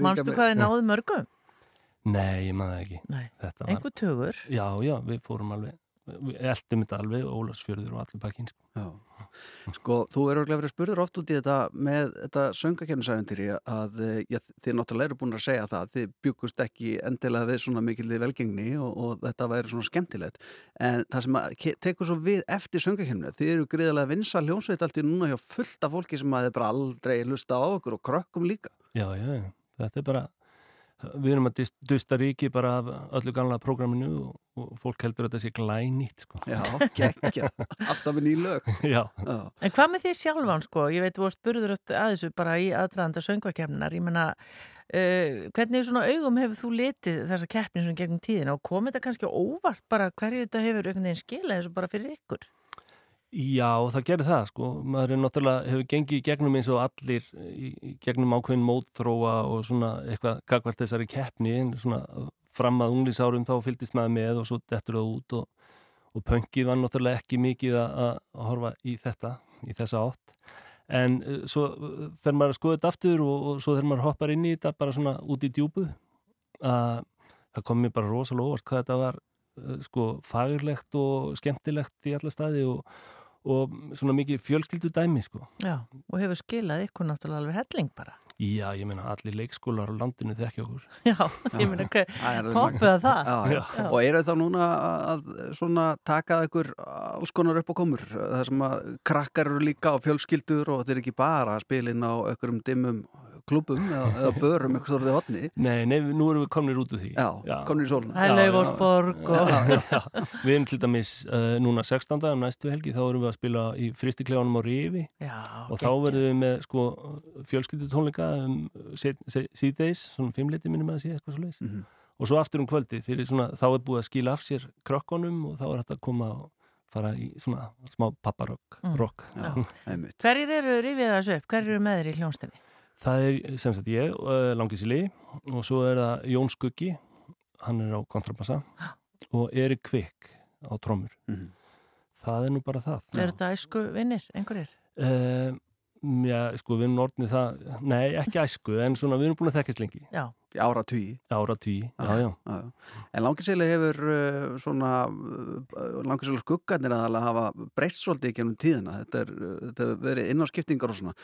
Með- hvað þið náðu mörgum? Nei, ég maður ekki var, Einhver tugur? Já, já, við fórum alveg við eldum þetta alveg, Ólafsfjörður og allir bakinn sko. Já. Sko, þú eru örugglega verið spurður oft út í þetta með þetta söngakefnisæventýri að eh, já, þið náttúrulega eru búin að segja það þið byggust ekki endilega við svona mikilvæg velgengni og, og þetta væri svona skemmtilegt en það sem að tekur svo við eftir söngakefninu, þið eru greiðlega vinsa hljómsveit allt í núna hjá fullt af fólki sem að þið bara aldrei lusta á okkur og krökkum líka Já, já, þetta er bara við erum að dust- dusta ríki bara af öllu gamla prógraminu og, og fólk heldur að þetta sé glænýtt sko. Já, geggja, alltaf með ný lög Já, Já, En hvað með því sjálfan sko? Ég veit, þú varst spurður öll að þessu bara í aðdraðanda söngvakefninar. Ég menna, uh, hvernig svona augum hefur þú litið þessa keppni sem gegnum tíðina og kom þetta kannski óvart bara hverju þetta hefur einhvern veginn skilað þessu bara fyrir ykkur? Já, það gerir það sko. Maður er náttúrulega, hefur gengið í gegnum eins og allir í, gegnum ákveðin mótþróa og svona eitthvað gagvart þessari keppni svona fram að unglísárum þá fylgdist maður með og svo dettur það út og, og pöngið var náttúrulega ekki mikið að, horfa í þetta, í þessa átt. En uh, svo uh, fer maður að skoða þetta aftur og, og svo þegar maður hoppar inn í þetta bara svona út í djúbu að það kom mér bara rosalega óvart hvað þetta var uh, sko fagurlegt og skemmtilegt í alla staði og, og svona mikið fjölskyldu dæmi sko. Já, og hefur skilað ykkur náttúrulega alveg helling bara. Já, ég meina allir leikskólar á landinu þekki okkur. Já, ég meina hvað, Það er- það. Já, já. Og eru þá núna að svona taka ykkur alls konar upp á komur það sem að krakkar eru líka á fjölskyldur og þetta er ekki bara að spila inn á einhverjum dimmum klubum eða, eða börum eitthvað stórðið hotni Nei, nei, nú erum við komnir út úr því. Já, komnir í sóluna Það Laufásborg og... Já, já, já. Við erum til dæmis uh, núna 16. um næstu helgi, þá erum við að spila í fristiklefanum á Rifi Já, og þá verðum við með sko fjölskyldu tónleika um, síðdeis, svona fimmleiti minnum að sé eitthvað svo leis. Mhm. Og svo aftur um kvöldi, fyrir svona, þá er búið að skila af sér krökkunum og þá er þetta að koma og fara í svona smá papparokk. Mm. Já. Hverjir eru rifið þessu upp? Hverjir eru með þér í hljónstinni? Það er sem sagt ég, uh, Langísili og svo er það Jón Skuggi hann er á kontrabassa og Erik Kvik á trommur Mhm. það er nú bara það Er þetta æsku vinnir, einhverjir? uh, Já, sko, við erum orðnið það nei, ekki æsku, en svona við erum búin að þekkast lengi Já. Ára tugi Ára tugi, já, já, já. En langisili hefur uh, svona uh, langisili skuggarnir aðalega hafa breyst svolítið ekki ennum tíðina þetta er, uh, þetta hefur verið innáskiptingar og svona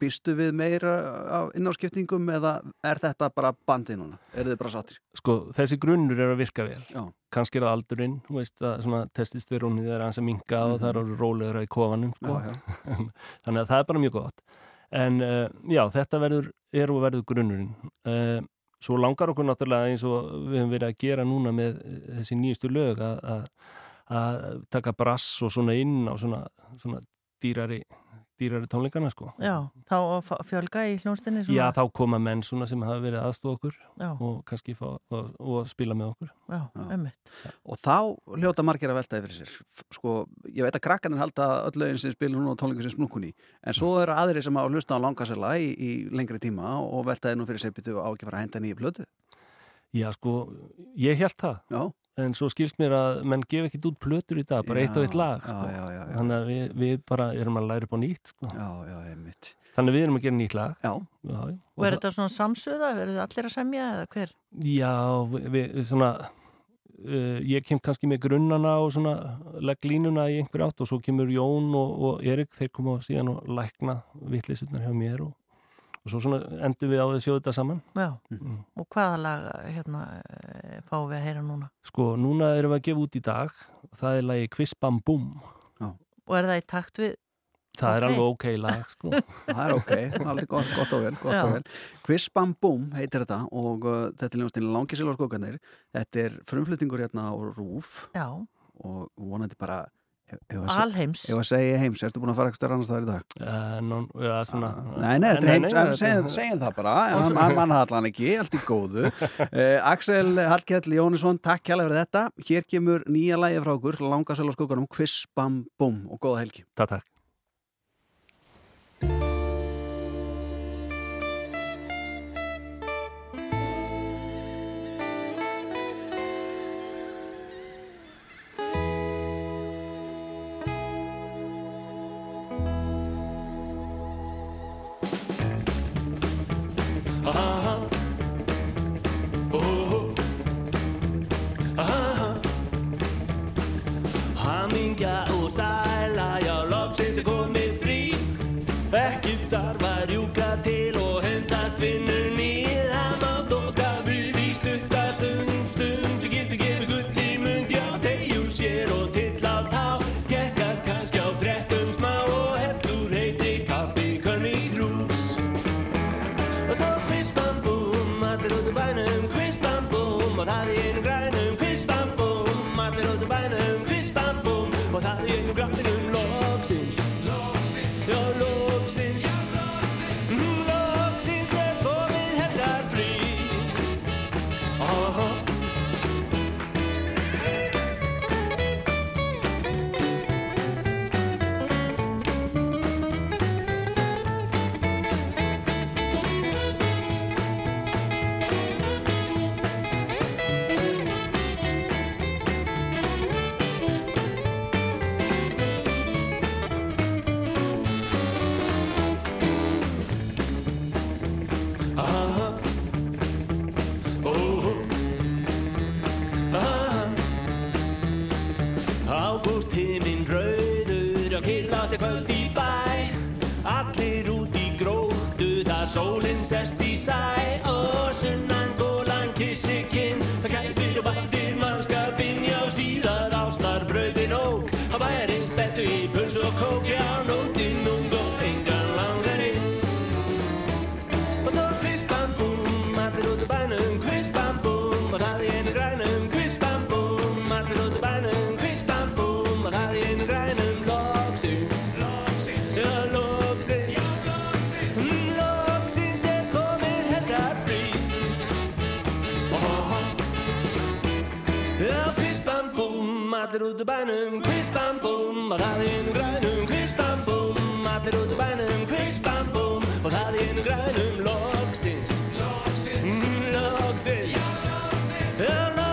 Býstu við meira af innáskiptingum eða er þetta bara bandið núna? Er þið bara sattir? Sko, þessi grunnur er að virka vel Já. kannski er það aldurinn, þú veist að svona testistyrónið er aðeins að minka og það er orðið rólegur í kofanum sko. Mhm. Já, þannig að það er bara mjög gott en uh, já, þetta verður er og verður grunnurinn. Uh, svo langar okkur náttúrulega eins og við höfum verið að gera núna með eh, þessi nýjustu lög að taka brass og svona inn á svona, svona dýrari dýrari tónleikana sko. Já, þá fjölga í hljónstinni Já, þá koma menn svona sem hafa verið aðstóð okkur Já. og kannski fá og, og spila með okkur. Já, einmitt. Og þá hljóta margir að velta yfir sér. Sko, ég veit að krakkanir halda öll lögin sem spila núna á tónleikum sem smnúkunni en svo eru aðri sem á að hlusta á langasela í, í lengri tíma og veltaði nú fyrir byttu á ekki að fara að henda nýju blödu Já, sko, ég held það. Já. En svo skilst mér að menn gef ekki út plötur í dag, bara Já, eitt og eitt lag sko. já, já, já. þannig að við, við bara erum að læra upp á nýtt sko. Já, já, einmitt Þannig að við erum að gera nýtt lag Já, já, já. Og er þetta svona samsöða? Verður þið allir að semja eða hver? Já, við, við svona uh, ég kem kannski með grunnana og svona legg línuna í einhver átt og svo kemur Jón og, og Erik þeir koma síðan og lækna vittlisutnar hjá mér og, og svo svona endur við á að sjóða þetta saman. Já, Mm. og hvaða lag hérna eh, fáum við að heyra núna? Sko, núna erum við að gefa út í dag. Það er lagi Quiz Bam Boom Og er það í takt við? Það er Ok. alveg ok lag sko. það er ok, aldrei gott, gott og vel, og vel. Quiz Bam Boom heitir þetta og uh, þetta er ljónstinn Langisil og skókanir þetta er frumflutningur hérna á Rúf Já, og vonandi bara alheims. ef að segja heims, ertu búin að fara eitthvað annars staðar í dag? uh, non, ja, svona, Nei, nei, þetta er heims, þetta- segjum, segjum það bara. En hann- hann mann það allan ekki, allt í góðu. Uh, Axel Hallkjell Jónisson takk kjærlega fyrir þetta, hér kemur nýja lægi frá okkur, Langasel og skókanum Quiz Bam Boom og góða helgi. Takk, takk sixty-side ocean. Oh, allir út úr bænum, kviss bam bum. Og það í einu grænum, kviss bam bum. Allir út úr bænum, kviss bam bum. Og það í einu grænum, loksins. Mm, loksins, loksins, loksins.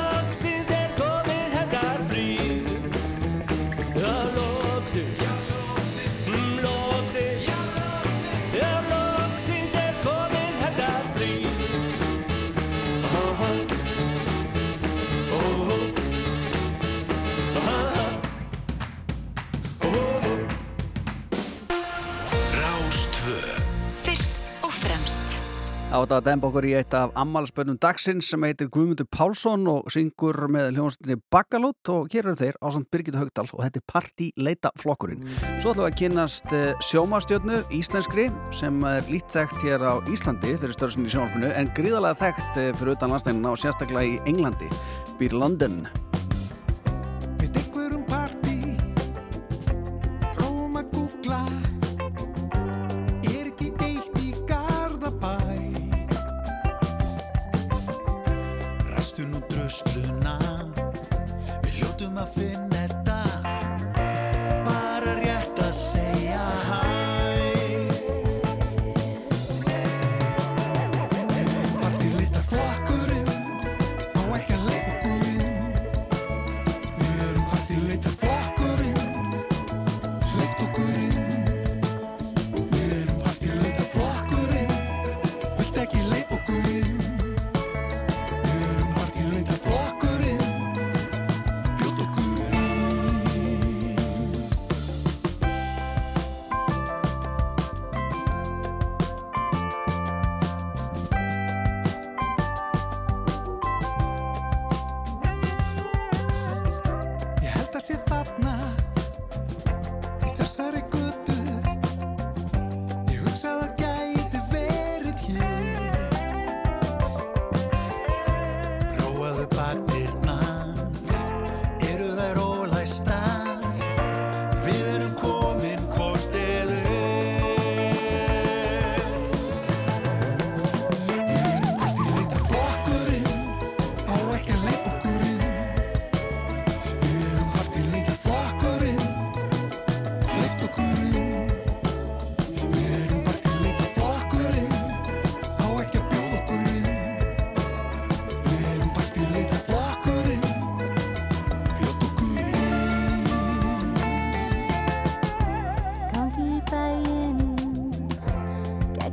Átt að demba okkur í eitt af ammalspönnum dagsins sem heitir Guðmundur Pálsson og syngur með hljómsnýri Bakalút og hér eru þeir ásand Birgit Haugdal og þetta er Parti Leita flokkurinn. Svo ætlum við að kynast eh, sjómastjötnu íslenskri sem er líttækt hér á Íslandi þeirri störðsinn í sjónalpunnu en gríðalega þægt eh, fyrir utan landstænina og sérstaklega í Englandi, býr London.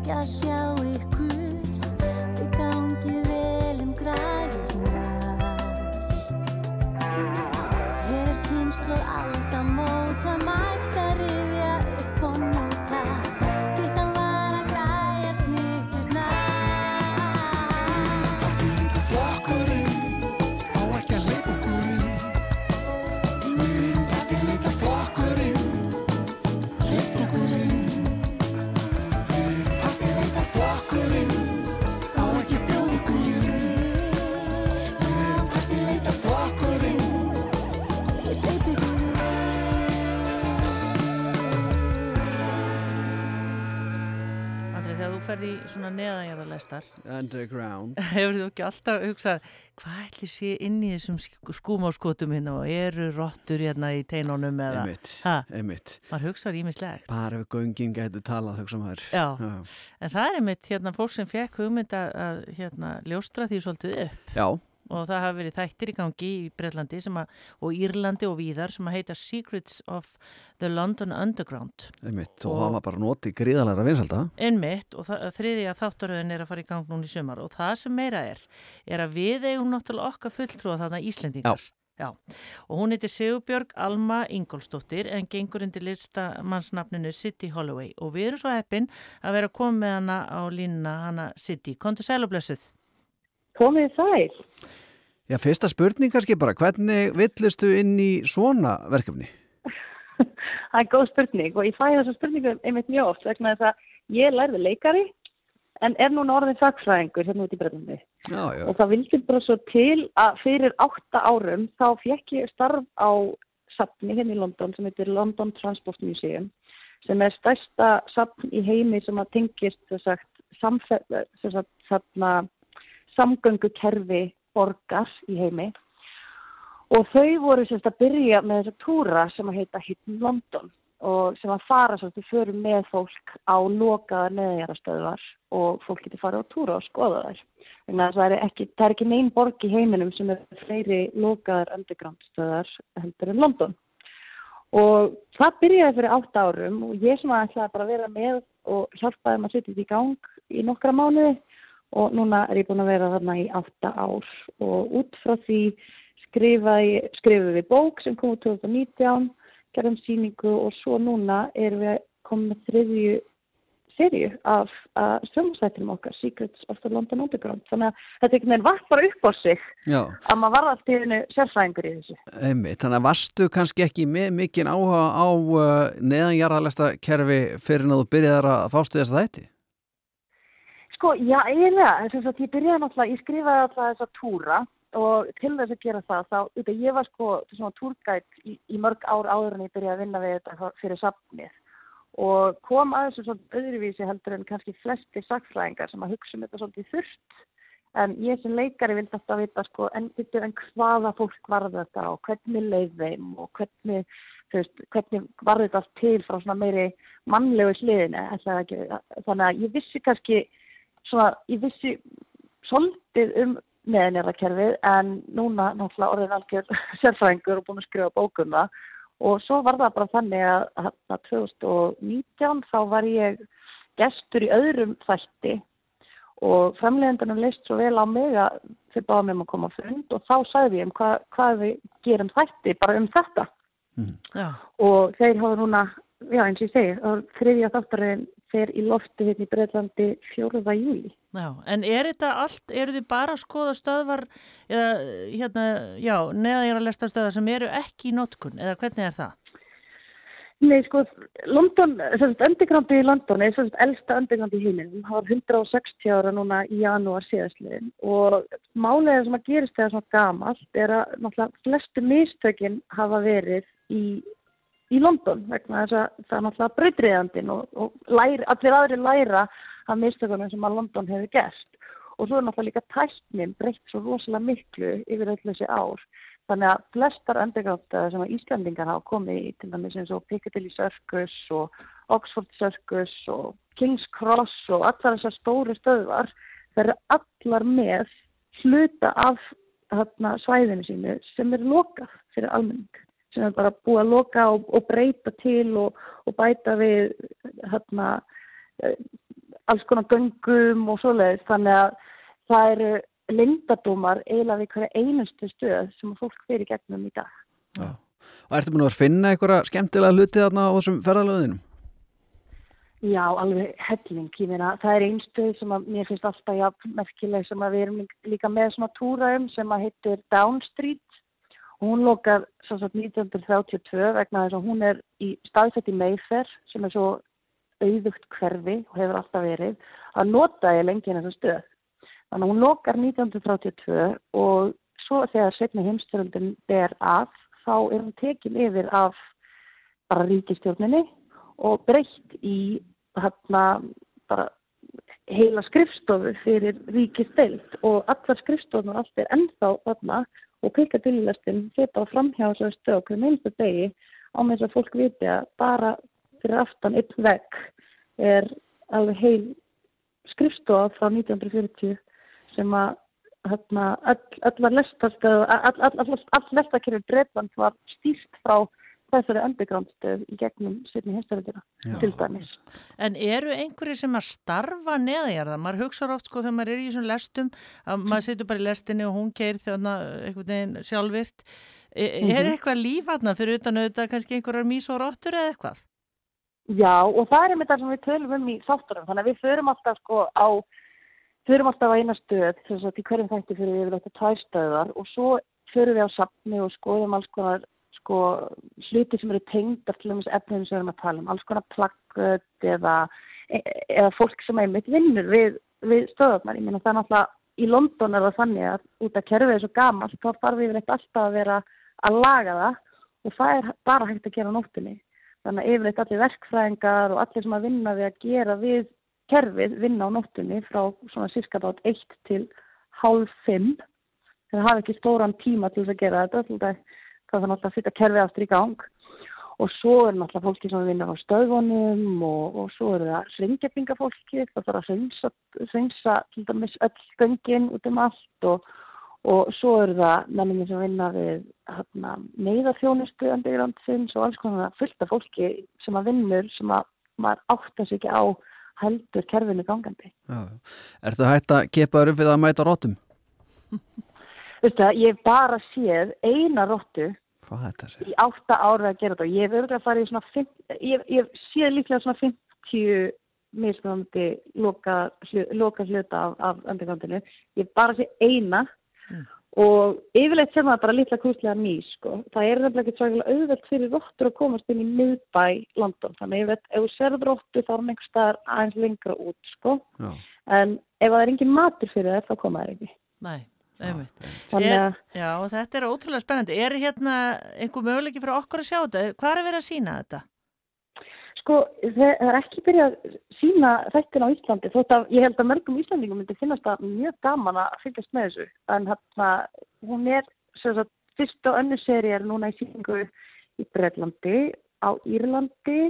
家乡 svona neðanjæðarleistar Underground. Hefur þú ekki alltaf hugsað hvað ætlir sé inn í þessum skúmáskotum hérna og eru rottur hérna í teinónum eða? Emmitt, emmitt Maður hugsaður ímislegt Bara við göngin getur talað hugsaðum þær Já. Já, en það er einmitt hérna fólk sem fekk hugmynd að hérna ljóstra því svolítið upp. Já. Og það hafi verið þættir í gangi í Breitlandi að, og Írlandi og víðar sem að heita Secrets of The London Underground Einmitt, og, og það var bara notið gríðalega vinselda Einmitt, og þriðja þáttaröðin er að fara í gang núna í sömar og það sem meira er, er að við eigum náttúrulega okkar fulltrúa þarna Íslendingar Já. Já, og hún heitir Sigurbjörg Alma Ingolstóttir en gengur undir listamannsnafninu City Holloway og við erum svo heppin að vera komið með hana á línuna hana City. Kontur sælublessuð? Komið sæl. Já, fyrsta spurning kannski bara, hvernig villistu inn í svona verkefni? Það er góð spurning og ég fæ þessa spurningu einmitt mjög oft vegna þess að ég lærði leikari en er núna orðin sagfræðingur hérna út í já. Og það vildi bara svo til að fyrir átta árum þá fekk ég starf á safni hérna í London sem heitir London Transport Museum sem er stærsta safn í heimi sem að tengist þess að samgöngukerfi borgar í heimi og þau voru sérst að byrja með þessa túra sem að heita Hidden London og sem að fara svolítið fyrir með fólk á lokaðar neðjarastöðvar og fólk getur farið á túra og skoða þær. Þannig að það er ekki, það er ekki neinn borg í heiminum sem er fleiri lokaðar undergroundstöðar heldur en London. Og það byrjaði fyrir átt árum og ég sem að ætlaði bara að vera með og hjálpaði maður að setja þetta í gang í nokkra mánuði og núna er ég búin að vera þarna í átta ár og út frá því skrifaði, skrifaði við bók sem kom úr 2019 gerðum síningu og svo núna erum við komið með þriðju serju af uh, sjónastættinum okkar, Secrets of the London Underground. Þannig að þetta einhvern veginn vart bara upp á sig Já, að maður var alltaf einu sérfræðingur í þessu. einmitt. Þannig að varstu kannski ekki með mikinn áhuga á uh, neðanjarðalesta kerfi fyrir að þú byrjaðar að fástu þess að þætti? Sko, já, eiginlega, þess að ég byrjaði náttúrulega, ég skrifaði alltaf þessa túra og til þess að gera það, þá, auðvitað, ég var sko svona túrgætt í, í mörg ár áður en ég byrjaði að vinna við þetta fyrir safnið. Og kom að þessu svona öðruvísi heldur en kannski flesti sakfræðingar sem að hugsa um þetta svolítið þurft en ég sem leikari vildi alltaf vita sko en, en hvaða fólk var þetta og hvernig leið þeim og hvernig, veist, hvernig var þetta allt til frá svona meiri mannlegu hliðinu þannig að ég vissi kannski svona, ég vissi svolítið um meðanjörðarkerfið en núna náttúrulega orðin algjör sérfræðingur og búin að skrifa bókum það. Og svo var það bara þannig að hérna 2019 þá var ég gestur í öðrum þætti og framleiðendunum leist svo vel á mig að þau báða mig um að koma á fund og þá sagði ég um hvað, hvað við gerum þætti bara um þetta. Já. og þeir hafa núna, já eins og ég segi, er þriðja þáttarinn fer í lofti hérna í Breitlandi 4. júli. Já, en er þetta allt, eru þið bara að skoða stöðvar eða, hérna, já, neðanjarðalesta stöðvar sem eru ekki í notkun eða hvernig er það? Nei, sko, London, þessast undergroundi í London er þessast elsta undergroundi í heiminum. Það var 160 ára núna í janúar síðastliðin og málega sem að gerist þegar svona gamalt er að náttúrulega flestu mistökin hafa verið í, í London vegna þess að það er náttúrulega breytriðandin og, og læri, allir aðri læra af mistökunum sem að London hefur gert. Og svo er náttúrulega líka tæknin breytt svo rosalega miklu yfir öll þessi ár. Þannig að flestar undergráttaði sem að Íslandingar hafa komið í, til dæmis eins og Piccadilly Circus og Oxford Circus og King's Cross og allar þessar stóru stöðvar, eru allar með hluta af hérna, svæðinu sínu sem er lokað fyrir almenning, sem er bara búið að loka og, og breyta til og, og bæta við hérna, eh, alls konar göngum og svoleiðis, þannig að það eru lindadómar eiginlega við hverja einustu stöð sem fólk fyrir gegnum í dag. Já. Og ertu búin að finna einhverja skemmtilega hluti þarna á þessum ferðalöðinum? Já, alveg helling. Ég meina, það er einn stöð sem að mér finnst alltaf ja, merkileg sem að við erum líka með svona túra um sem að heitir Down Street hún lokar svo svo 1932 vegna þess að hún er í staðsett í Mayfair sem er svo auðugt hverfi og hefur alltaf verið að nota ég lengi en þessu stöð. Þannig að hún lokar 1932 og svo þegar setni heimstöröldin ber að þá er hún tekin yfir af bara ríkistjórninni og breytt í hérna bara heila skrifstofu fyrir ríkisteild og allar skrifstofnur allt er ennþá þarna og Piccadilly-lestin fyrir bara framhjá þessari stöð okkur minnstu degi á með þess að fólk viti að bara fyrir aftan einn vegg er alveg heil skrifstofa frá 1940 sem að hérna, all, all var lestastöð, all, all, all, lestakirur Breitland var stýrt frá þessari undergroundstöð í gegnum sérni hinstaröldina til dæmis. En eru einhverju sem að starfa neðjarða? Maður hugsaður oft sko þegar maður er í þessum lestum að maður setur bara í lestinni og hún geir þannig einhvern veginn sjálfvirt. Er, Mhm. er eitthvað líf aðna fyrir utan auðvitað kannski einhverjar mís og róttur eða eitthvað? Já, og það er einmitt það sem við tölum um í þáttunum, þannig að við förum alltaf sko á, förum alltaf á eina stöð, þess að í hverjum þætti fyrir við yfir þetta tvær stöðar og svo förum við á safni og skoðum alls konar sko hluti sem eru tengdar til um þessu efnum sem við erum að tala um, alls konar plakkut eða, e- eða fólk sem einmitt vinnur við, við stöðarnar. Ég meina það er náttúrulega í London er það þannig að út að kerfið er svo gamalt, þá þarf yfir eitt alltaf að vera að laga það og það er bara hægt að gera á nóttunni. Þannig að yfirleitt allir verkfræðingar og allir sem að vinna við að gera við kerfið vinna á nóttunni frá svona cirka dát 1 til hálf 5. Þeir hafa ekki stóran tíma til þess að gera þetta, það þarf náttúrulega að setja kerfið aftur í gang. Og svo er náttúrulega fólki sem vinna á stöðvonum og, og svo er það hringjafingafólki, það þarf að hreinsa til dæmis öll göngin út um allt og, og svo er það menningi sem vinna við hérna, neyðarþjónustu undirgrandsins og alls konar fullt af fólki sem að vinnur sem að maður áttar sig ekki á heldur kerfinu gangandi. Já. Er það hægt að kepa þér upp við að mæta rótum? Veistu það, ég hef bara séð eina róttu Hvað þetta? í átta ára að gera þetta og ég hef örgulega farið í svona, fimm, ég, ég séð líklega svona 50 mismunandi loka, loka hluta af, af undergroundinu. Ég bara séð eina og yfirleitt sem það bara litla kúslega mís sko. Það er nefnilega ekki svo auðvelt fyrir róttur að komast inn í miðbæ London. Þannig ég veit, ef þú serð róttu þá er hann einhver staðar aðeins lengra út sko. Já. En ef það er engin matur fyrir þær þá koma þær ekki. Nei, Er, að- já, og þetta er ótrúlega spennandi. Er hérna einhver möguleiki fyrir okkur að sjá þetta? Hvað er verið að sína þetta? Sko, það er ekki byrjað að sína þættin á Íslandi, þótt að ég held að mörgum Íslandingum myndi finnast það mjög gaman að fylgjast með þessu. En hérna, hún er, sem sagt, fyrst og önnu seri er núna í síningu í Breitlandi, á Írlandi,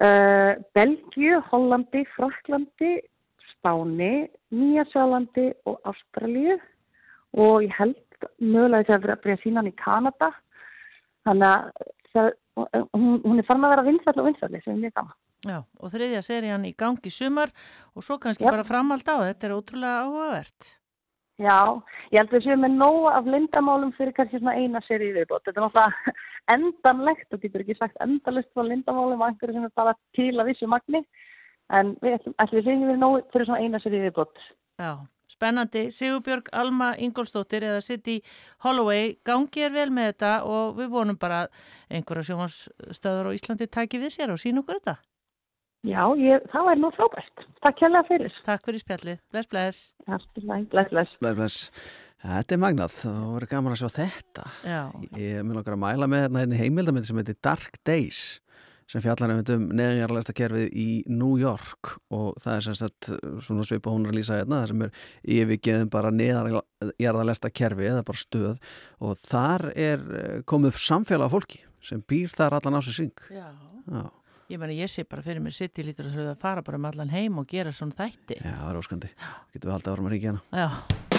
uh, Belgíu, Hollandi, Fraklandi, Spáni, Nýjasjálandi og Ástralíu og ég held mögulega þess að vera að byrja að sína hann í Kanada. Þannig að hún, hún er farin að vera vinsall og vinsall sem mjög gaman. Já, og þriðja serían í gangi sumar og svo kannski Jep. bara framhald á. Þetta er ótrúlega áhugavert. Já, ég held að við séum með nóg af lindamálum fyrir kannski svona eina seri viðbót. Þetta er náttúrulega endanlegt og þetta er ekki sagt endalist frá lindamálum og einhverju sem er bara til að vissu magni. En við ætlum, ætlum við segjum við nóg fyrir svona eina seri viðbót. Já, spennandi. Sigurbjörg Alma Ingolstóttir eða City Holloway gangi er vel með þetta og við vonum bara að einhverja sjómanstöður á Íslandi tæki við sér og sína okkur þetta. Já, ég, það væri nú frábært. Takk hérlega fyrir. Takk fyrir spjallið. Bless, bless. Bless, bless. Bless, bless. Þetta er magnað, það voru gaman að sjá þetta. Já. Ég mun okkar að mæla með hérna hérna heimildamindi sem heitir Dark Days sem fjallar um neðinjarlæsta kerfið í New York og það er sem sagt svona svipa hún er að lýsa hérna það sem er yfirgeðum bara neðinjarlæsta kerfi eða bara stöð og þar er eh, komið upp samfélag af fólki sem býr þar allan á sig syng. Já. Já. Ég meni, ég sé bara fyrir mér City lítur að fara bara um allan heim og gera svona þætti. Já, það er óskandi. Getum við haldið árum að ríkja hana. Já.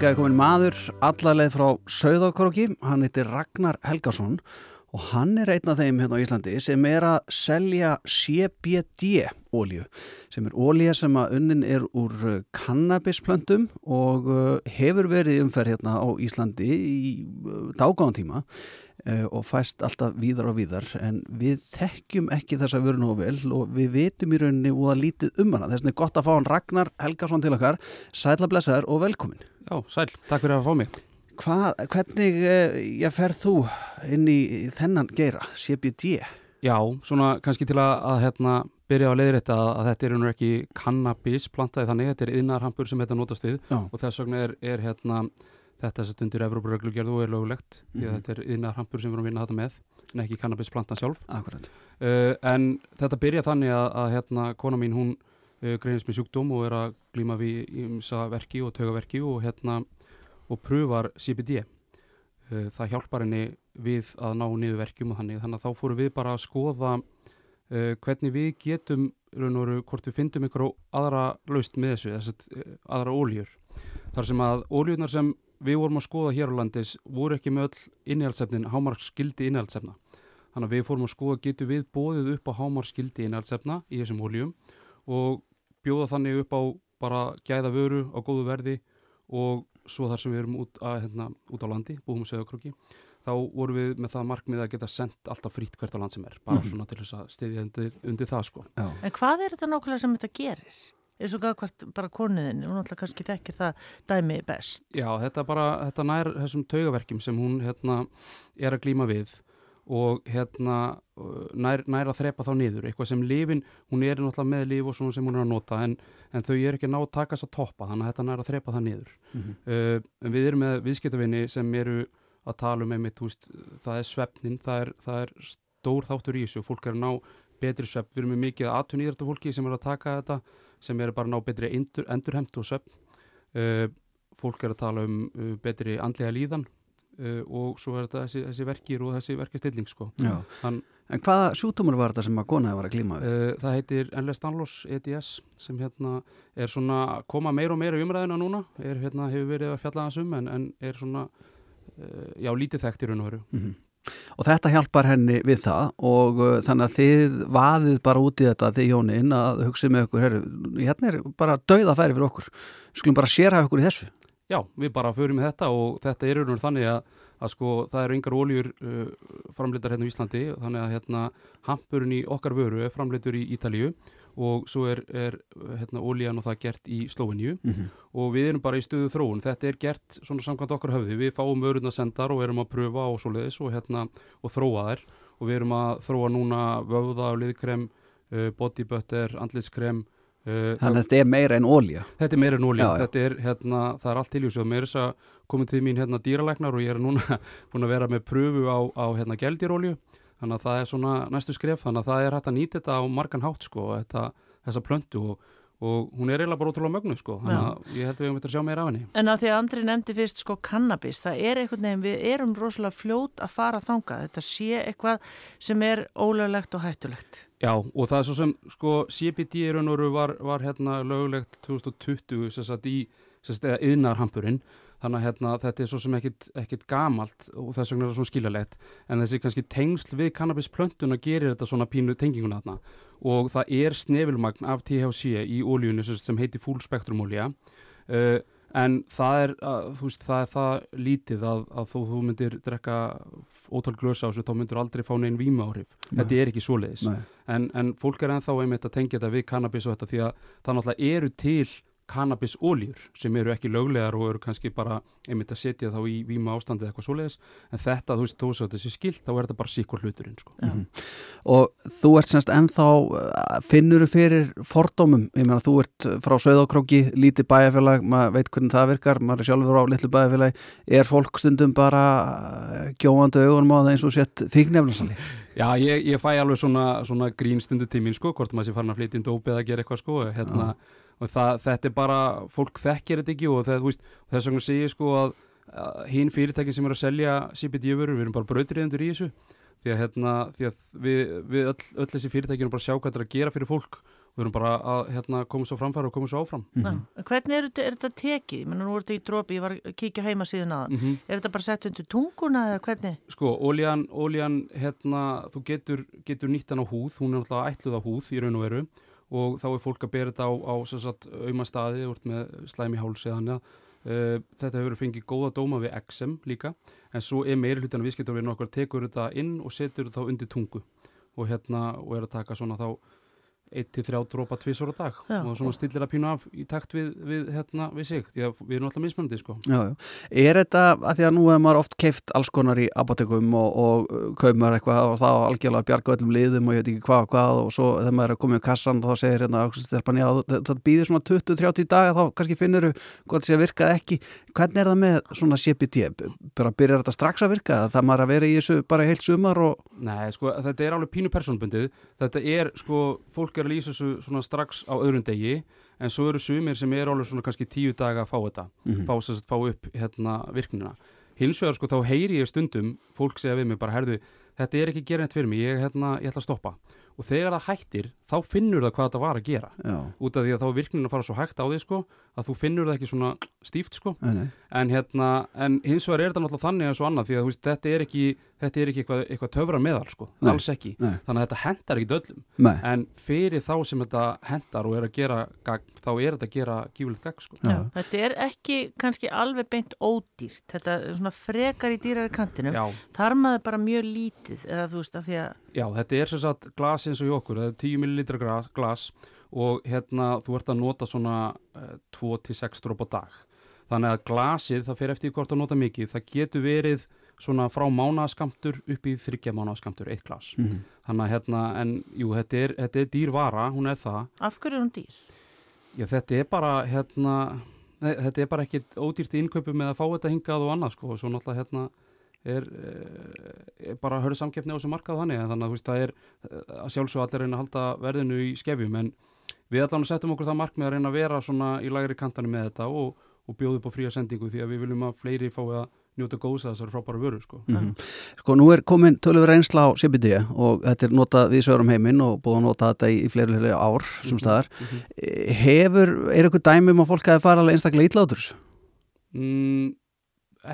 Inga er komin maður allarleið frá Sauðakróki, hann heitir Ragnar Helgason og hann er einn af þeim hérna á Íslandi sem er að selja CBD ólíu sem er ólíja sem að unnin er úr uh, kannabisplöntum og uh, hefur verið umferð hérna á Íslandi í dágáðan tíma uh, og fæst alltaf víðar og víðar. En við þekkjum ekki þessa vöru nógu vel og við vitum í rauninni úða lítið um hana. Þess vegna er gott að fá hann Ragnar Helgason til okkar. Sætla blessaður og velkomin Já, sæl, takk fyrir að fá mig Hvað, hvernig ég fer þú inn í þennan geira, CBD? Já, svona kannski til að, að hérna, byrja á leiðrétta að, að þetta er nú ekki kannabis plantaði þannig, þetta er yðnarhampur sem þetta notast við Já. og þess vegna er, er hérna, þetta sem stundir Evrópurreglugerð og er lögulegt því að Mhm. þetta er yðnarhampur sem við erum að vinna þetta með en ekki kannabis plantan sjálf Akkurat. uh, En þetta byrja þannig að, að hérna, kona mín hún uh, greinist með sjúkdóm og er að glíma við ímsa verki og taugaverki og hérna og pröfar CBD uh, það hjálpar henni við að ná niður verkjum og þannig þannig að þá fórum við bara að skoða uh, hvernig við getum raun og veru hvort við fyndum ykkur aðra laust með þessu, þessi aðra óljur. Þar sem að óljunar sem við vorum að skoða hér á landis voru ekki með öll innihaldsefnin, hámarkskildi innihaldsefna. Þannig að við fórum að skoða getur við bóðið upp á hámarkskildi innihaldsefna í þessum óljum og bjóða þannig upp á bara gæða vöru á góðu verði og svo þar sem við erum út, að, hérna, út á landi, búum og segjakröki, þá vorum við með það markmið að geta sendt alltaf frýtt hvert á land sem er, bara Mhm. svona til þess að stiðja undir, undir það sko. Já. En hvað er þetta nákvæmlega sem þetta gerir? eins og gafkvært bara konuðin hún alltaf kannski þekkir það dæmi best Já, þetta bara, þetta nær þessum taugaverkjum sem hún hérna er að glíma við og hérna uh, nær, nær að þrepa þá niður, eitthvað sem lifin, hún er náttúrulega með lif og svona sem hún er að nota en, en þau er ekki ná að taka þess að toppa þannig að þetta nær að þrepa það niður. Mhm. uh, en við erum með viðskiptavinni sem eru að tala um einmitt, veist, það er svefnin, það er, það er stór þáttur í þessu, fólk er að ná betri svefn, við erum með mikið aðtunýðrættu fólki sem er að taka þetta, sem er bara að ná betri endur, endurhemd og svefn. Uh, fólk er að tala um uh, betri andlega líðan uh, og svo er þetta þessi, þessi verkir og þessi verkastilling sko. Já. Hann, En hvaða sjútumur var þetta sem að konaði var að glíma við? Uh, það heitir Enles-Danlos EDS sem hérna er svona koma meira og meira í umræðina núna er hérna hefur verið að fjalla þessum en, en er svona uh, já lítið þekkt í raun og veru Mhm. Og þetta hjálpar henni við það og uh, þannig að þið vaðið bara út í þetta þið hjónin að hugsið með okkur, herru, hérna er bara dauða færi fyrir okkur, skulum bara sérha okkur í þessu. Já, við bara förum með þetta og þetta er í raun og þannig að, að sko það eru yngar óljur uh, framleitar hérna í Íslandi þannig að hérna hampurinn í okkar vöru er framleitur í Ítalíu og svo er, er hérna ólíjan og það gert í Slóveníu. Mhm. og við erum bara í stöðu þróun. Þetta er gert svona samkvæmt okkar höfði. Við fáum vöruna sendar og erum að pröfa og svoleiðis og hérna og þróa þær. Og við erum að þróa núna vöfða og liðkrem, uh, body butter andlitskrem Þannig að þetta er meira en ólja. Þetta er meira en já. þetta er hérna, það er allt til í þessu og er þess að komið til mín hérna dýralæknar og ég er núna búin að vera með pröfu á, á hérna gældýrólju þannig að það er svona næstu skref þannig að það er hægt að nýta þetta á margan hátt sko, þetta, þessa plöntu og, og hún er eiginlega bara ótrúlega mögnu sko, þannig að ég held að við höfum þetta að sjá meira af henni. En að því að Andri nefndi fyrst sko kannabis, það er einhvern veginn, við erum rosalega fljót að fara þangað, þetta sé eitthvað sem er ólöglegt og hættulegt. Já, og það er svo sem, sko, CBD í raun og veru var, var hérna löglegt 2020, sem sagt, í, sem sagt, eða yðnarhampurinn, þannig að hérna, þetta er svo sem ekkit, gamalt og þess vegna er það svona skiljalegt, en þessi kannski tengsl við kannabisplöntuna gerir þetta svona pínu tenginguna þarna og það er snefilmagn af THC í ólíunni sem, heitir full spektrum ólíja, uh, en það er, að, þú veist, það er það lítið að, að þó þú myndir drekka ótal glösa á þessu, þá myndir aldrei fá neinn víma áhrif. Nei. Þetta er ekki svoleiðis Nei. en, en fólk er ennþá einmitt að tengja þetta við kannabis og þetta því að það náttúrulega eru til kannabisóljur sem eru ekki löglegar og eru kannski bara einmitt að setja þá í víma ástandi eða eitthvað svoleiðis en þetta, þú veist, þó svo að þetta sé skilt þá er þetta bara síkur hluturinn sko. Mhm. Og þú ert semst ennþá, finnur þú fyrir fordómum, ég meina þú ert frá Söðokróki, lítið bæjarfélag, maður veit hvernig það virkar, maður er sjálfur á litlu bæjarfélagi, er fólk stundum bara eh, gjóandi augunum á það eins og sett þýknefnarsali? Já, ég, ég fæ alveg svona, svona grín stundu tímin sko, hvort maður sé farin að flytja inn dópið að gera eitthvað sko, hérna, og það, þetta er bara, fólk þekkir þetta ekki og það, veist, þess vegna segir sko að, að hinn fyrirtæki sem er að selja CBD-vörur, við erum bara brautriðendur í þessu því að, hérna, því að við, við öll, öll þessi fyrirtæki erum bara að sjá hvað þetta er að gera fyrir fólk við erum bara að hérna, koma svo framfæra og koma svo áfram Já. En Hvernig er, er þetta tekið? Ég menna nú er þetta í dropi, ég var að kíkja heima síðan aðan. Mhm. Er þetta bara sett undir tunguna eða hvernig? Sko, óljan, hérna, þú getur, getur nýtt hann á húð, hún er náttúrulega ætluð á húð í raun og veru og þá er fólk að bera þetta á, á sem sagt, auðma staði, úr með slæmi háls eða hann uh, þetta hefur fengið góða dóma við XM líka en svo er meiri hlutan viðskiptarvinu okkar tekur þetta inn og setur þetta undir tungu og hérna, og er að taka svona þá 1-3 drópa tvisor á dag Já. og svona stillir að pínu af í takt við, við, hérna, við sig, því að við erum alltaf mismöndi sko. Já, já. Er þetta, að því að nú hefur maður oft keift alls konar í apotekum og, og kaupar eitthvað og þá algjörlega bjarga öllum liðum og ég veit ekki hvað og hvað og svo þegar maður er að koma í kassan þá segir hérna, það, býðir svona 20-30 daga þá kannski finnur þú hvort það sé að virka ekki. Hvernig er það með svona CBT? Bara byrjar þetta strax að virka? Það maður að vera í þessu bara heilt sumar og... Nei, sko, þetta er alveg pínu persónbundið. Þetta er, sko, fólk er að lýsa þessu svona strax á öðrum degi, en svo eru sumir sem er alveg svona kannski tíu daga að fá þetta, Mhm. fá, sem sagt, fá upp hérna virknina. Hins vegar, sko, þá heyri ég stundum, fólk segja við mig bara, herðu, þetta er ekki gerðin fyrir mig, ég, hérna, ég ætla að stoppa. og þegar það hættir þá finnur það hvað þetta var að gera Já. út af því að þá er virknin að fara svo hægt á því sko, að þú finnur það ekki svona stíft sko. En hérna en hins vegar er þetta náttúrulega þannig eins og annað því að þú veist, þetta er ekki, þetta er ekki eitthvað, eitthvað töfra meðal sko, Nei. alls ekki Nei. þannig að þetta hendar ekki öllum Nei. en fyrir þá sem þetta hendar og er að gera gagn, þá er þetta að gera gífulegt gagn sko. Já, þetta er ekki kannski alveg beint ódýrt, þetta er svona frekar í dýrari kantinum, Já. þar maður bara mjög lítið, eða þú veist, af því að Já, þetta er sem sagt glas eins og í okkur, það er 10 ml glas, glas og hérna þú ert að nota svona uh, 2-6 dróp á dag. Þannig að glasið, það fer eftir hvort að nota mikið, það getur verið svona frá mánaðaskamtur upp í þryggja mánaðaskamtur, eitt glas. Mhm. Þannig að hérna, en jú, þetta er, þetta er dýr vara, hún er það. af hverju er hún dýr? Já, þetta er bara, hérna, nei, þetta er bara ekki ódýrt í innkaupum með að fá þetta hingað og annað, sko, og svo náttúrulega, hérna, er, eh, er bara hörðu samkeppni á þessu markað þannig, en þannig að þú veist, það er eh, að sjálfsög allir reyna að halda verðinu í skefjum, en við allan settum okkur það markmið að reyna að vera svona í lagri kantanum með þetta og, og bjóðu upp á fría sendingu því að við viljum að fleiri fái að njóta góðs að þessari frábæra vöru, sko. Mhm. Sko nú er komin tölur reynsla á CBD og þetta er notað við sögurum heiminn og búið að nota þetta í, fleiri, ár sem Mhm, staðar. mhm. Eh, Hefur, er eitthvað dæmi um að fólk farið alveg einstaklega ítlátur? Mm,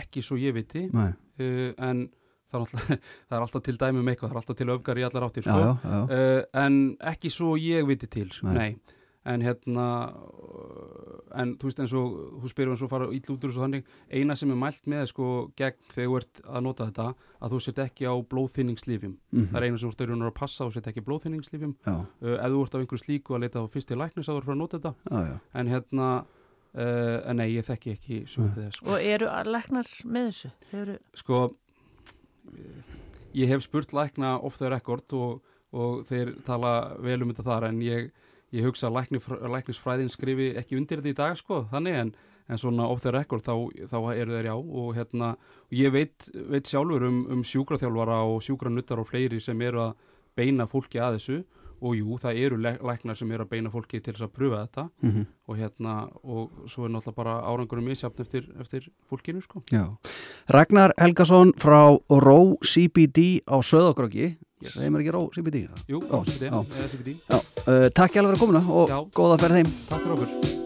ekki svo ég viti Nei. Uh, en það er, alltaf, það er alltaf til dæmi um eitthvað, það er alltaf til öfgar í allar áttir sko. já, já. Uh, en ekki svo ég viti til Nei. nei. en hérna uh, en þú veist eins og þú spyrir eins og fara ítl út úr þessu þannig eina sem er mælt með sko gegn þegar þú ert að nota þetta að þú sett ekki á blóðþynningslifjum Mhm. það er eina sem þú ert að passa og sett ekki blóðþynningslifjum uh, ef þú ert á einhverju slíku að leita á fyrst til læknis að þú ert að nota þetta Já, já. en hérna uh, en nei, ég þekki ekki sögum til þess sko. Og eru læknar með þessu? Eru... sko ég hef spurt lækna off the record og, og þeir tala vel um þetta þar en ég, ég hugsa að lækni, læknisfræðin skrifi ekki undir þetta í dag sko þannig en, en svona off the record þá, þá eru þeir já og hérna og ég veit, veit sjálfur um, um sjúkraþjálfara og sjúkranuttar og fleiri sem eru að beina fólki að þessu og jú, það eru læ- læknar sem eru að beina fólki til þess að pröfa þetta Mhm. og hérna og svo er náttúrulega bara árangurum misjafn eftir, eftir fólkinu sko Já. Ragnar Helgason frá Ró CBD á Söðakröki yes. Þeim er ekki Ró CBD? Jú, Já, CBD, já. CBD. Já. Uh, takk hjá alveg fyrir komuna og Já. góða ferð þeim Takk fyrir okkur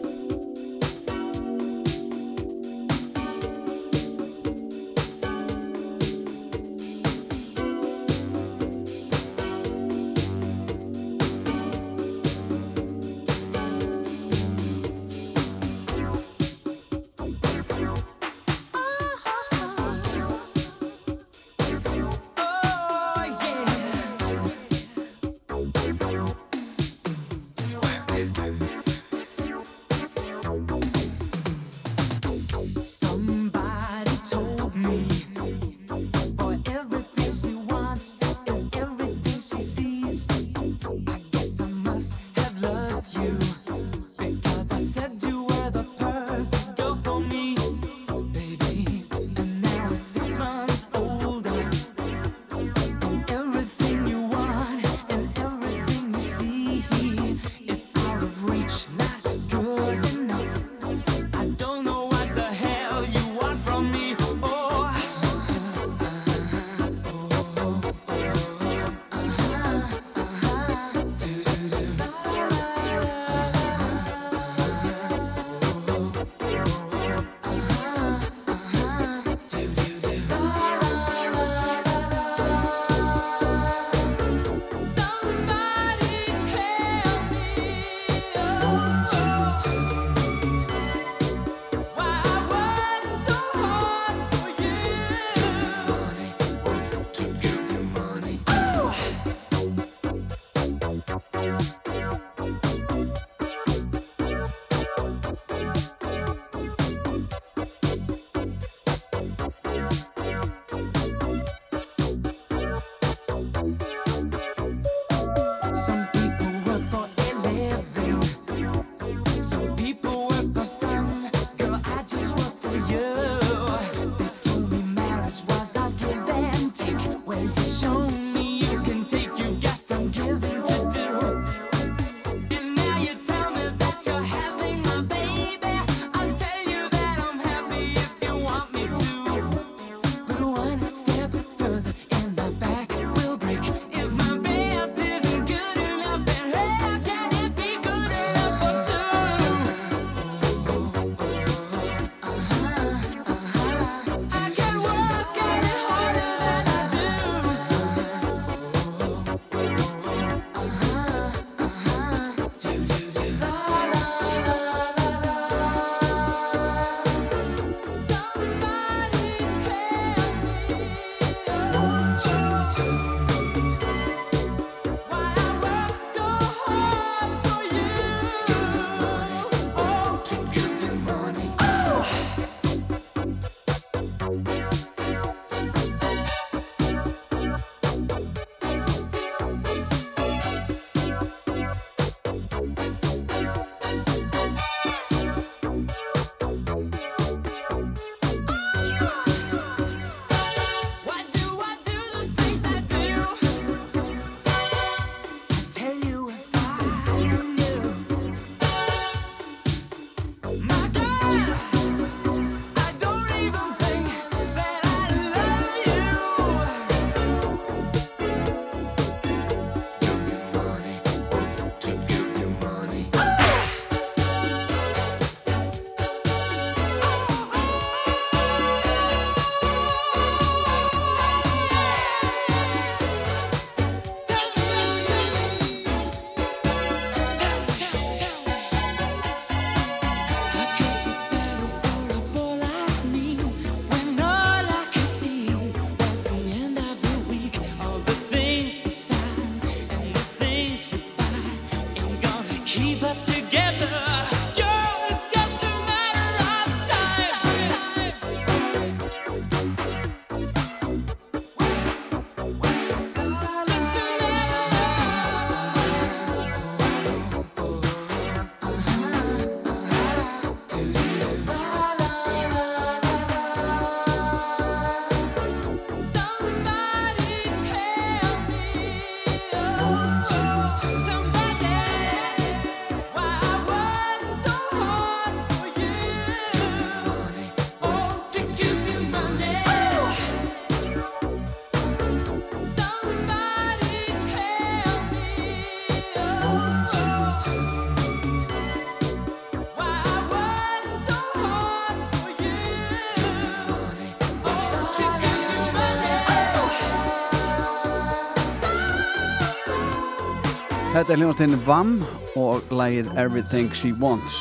Þetta er hljóðastinn VAM og lagið Everything She Wants.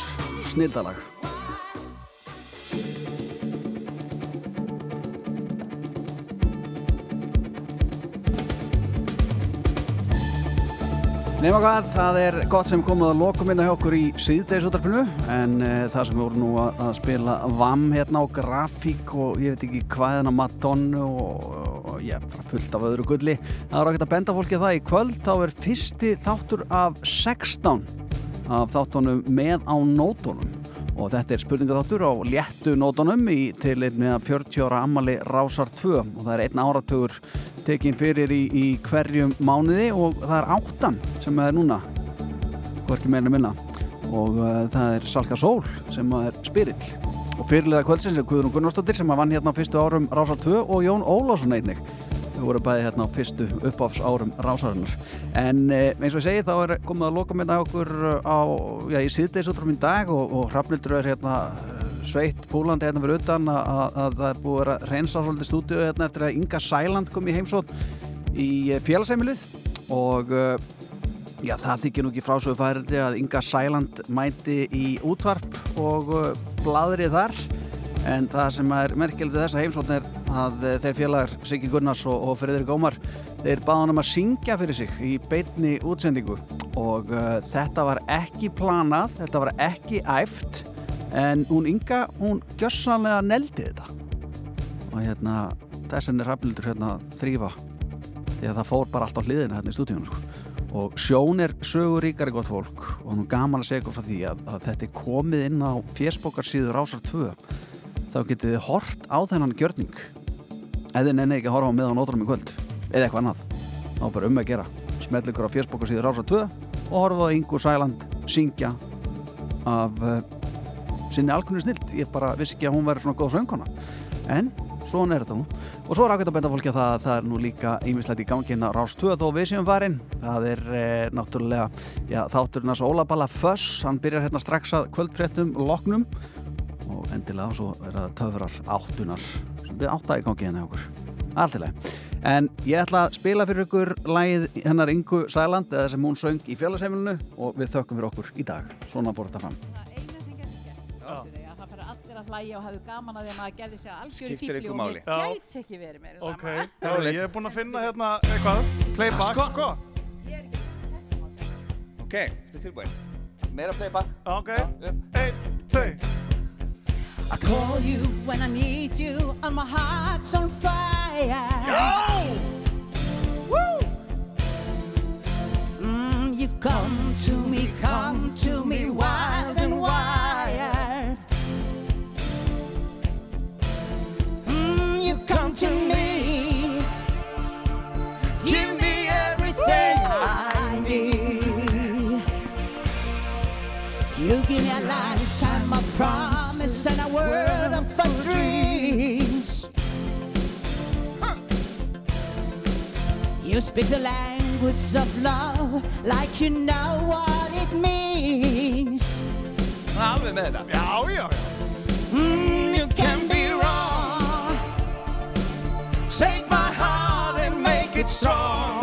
Snildalag. Nefna hvað, það er gott sem komið að lokum minna hjá okkur í síðdegisútarpinu en uh, það sem við vorum nú að, að spila VAM hérna á grafík og ég veit ekki hvað hérna Madonna og, og ég er fullt af öðru gulli. Það er ekkert að benda fólki það. Í kvöld þá er fyrsti þáttur af 16 af þáttunum með á nótunum. Og þetta er spurningaþáttur á léttu nótunum í til einni að 40 ára ammali Rásar 2 og það er einn áratugur tekin fyrir í, í hverjum mánuði og það er áttan sem er núna hvorki meira minna. Og uh, það er Salka Sól sem er spyrill og fyrirlega kvöldsins er Guðrún Gunnarsdóttir sem vann hérna á fyrstu árum Rásar 2 og Jón Ólásson einnig. Þau voru bæði hérna á fyrstu uppáfs árum Rásarinnar. En eh, eins og ég segi þá er komið að loka minna okkur á, já, í síðdeisútrum í dag og, og Hrafnildur er hérna eh, sveitt púlandi hérna fyrir utan að, að, að það er búið að reynsa svolítið stúdíu hérna eftir að Inga Sæland kom í heimsótt í félagsheimilið og já, það þykir nú ekki frásögu færandi að Inga Sæland mæti í útvarp og uh, bladrið þar en það sem er merkilegt við þessa heimsótt er að uh, þeir félagar Siggi Gunnars og, og Friðrik Ómar þeir báða hann um að syngja fyrir sig í beinni útsendingu og uh, þetta var ekki planað, þetta var ekki æft en hún Inga, hún gjössanlega neldi þetta og hérna þess vegna er rafnildur hérna þrýfa því að það fór bara allt á hliðina hérna í stúdíunum sko. Og Sjón er söguríkari gott fólk og nú gaman að segja ykkur frá því að, að þetta er komið inn á fjersbókarsíður ásar 2 þá getið þið hort á þennan gjörning. Eða nenni ekki að horfa á með á nótunum í kvöld eða eitthvað annað þá er bara um að gera. Smell ykkur á fjersbókarsíður ásar 2 og horfa á Ingu Sæland syngja af uh, sinni alkunni snilt ég bara vissi ekki að hún væri svona góð söngkona. En svona er þetta nú. Og svo er ákveðt að benda fólki að það, það er nú líka ímislegt í gangi hérna Rás 2 þó við séum farin. Það er e, náttúrulega já, þátturinn að Ólaballa Föss hann byrjar hérna strax að kvöldfréttum loknum. Og endilega svo er það töfrar áttunar. Sem við átta í gangi hérna hjá okkur. Alltilega en ég ætla að spila fyrir ykkur lægið hennar Ingu Sæland eða sem hún söng í fjölasheimilinu og við þökkum fyrir okkur í dag. Svona fór þetta fram að hlæja og hafðu gaman að því að maður gerði sér algjör Skiptir fíbli og mér gæti ekki verið meira Ok. Herri, ég er búinn að finna hérna eitthvað. Playback, Sko. sko. Ok, þetta er tilbúin? Meira playback? Ok, einn, tvei I call you when I need you and my heart's on fire. Yo! Woo! Mm, you come to me, come to me wild and wired come to me. Give me everything I need. You give me a lifetime of promise and a world of fun dreams. You speak the language of love like you know what it means. Mm, you can Take my heart and make it strong,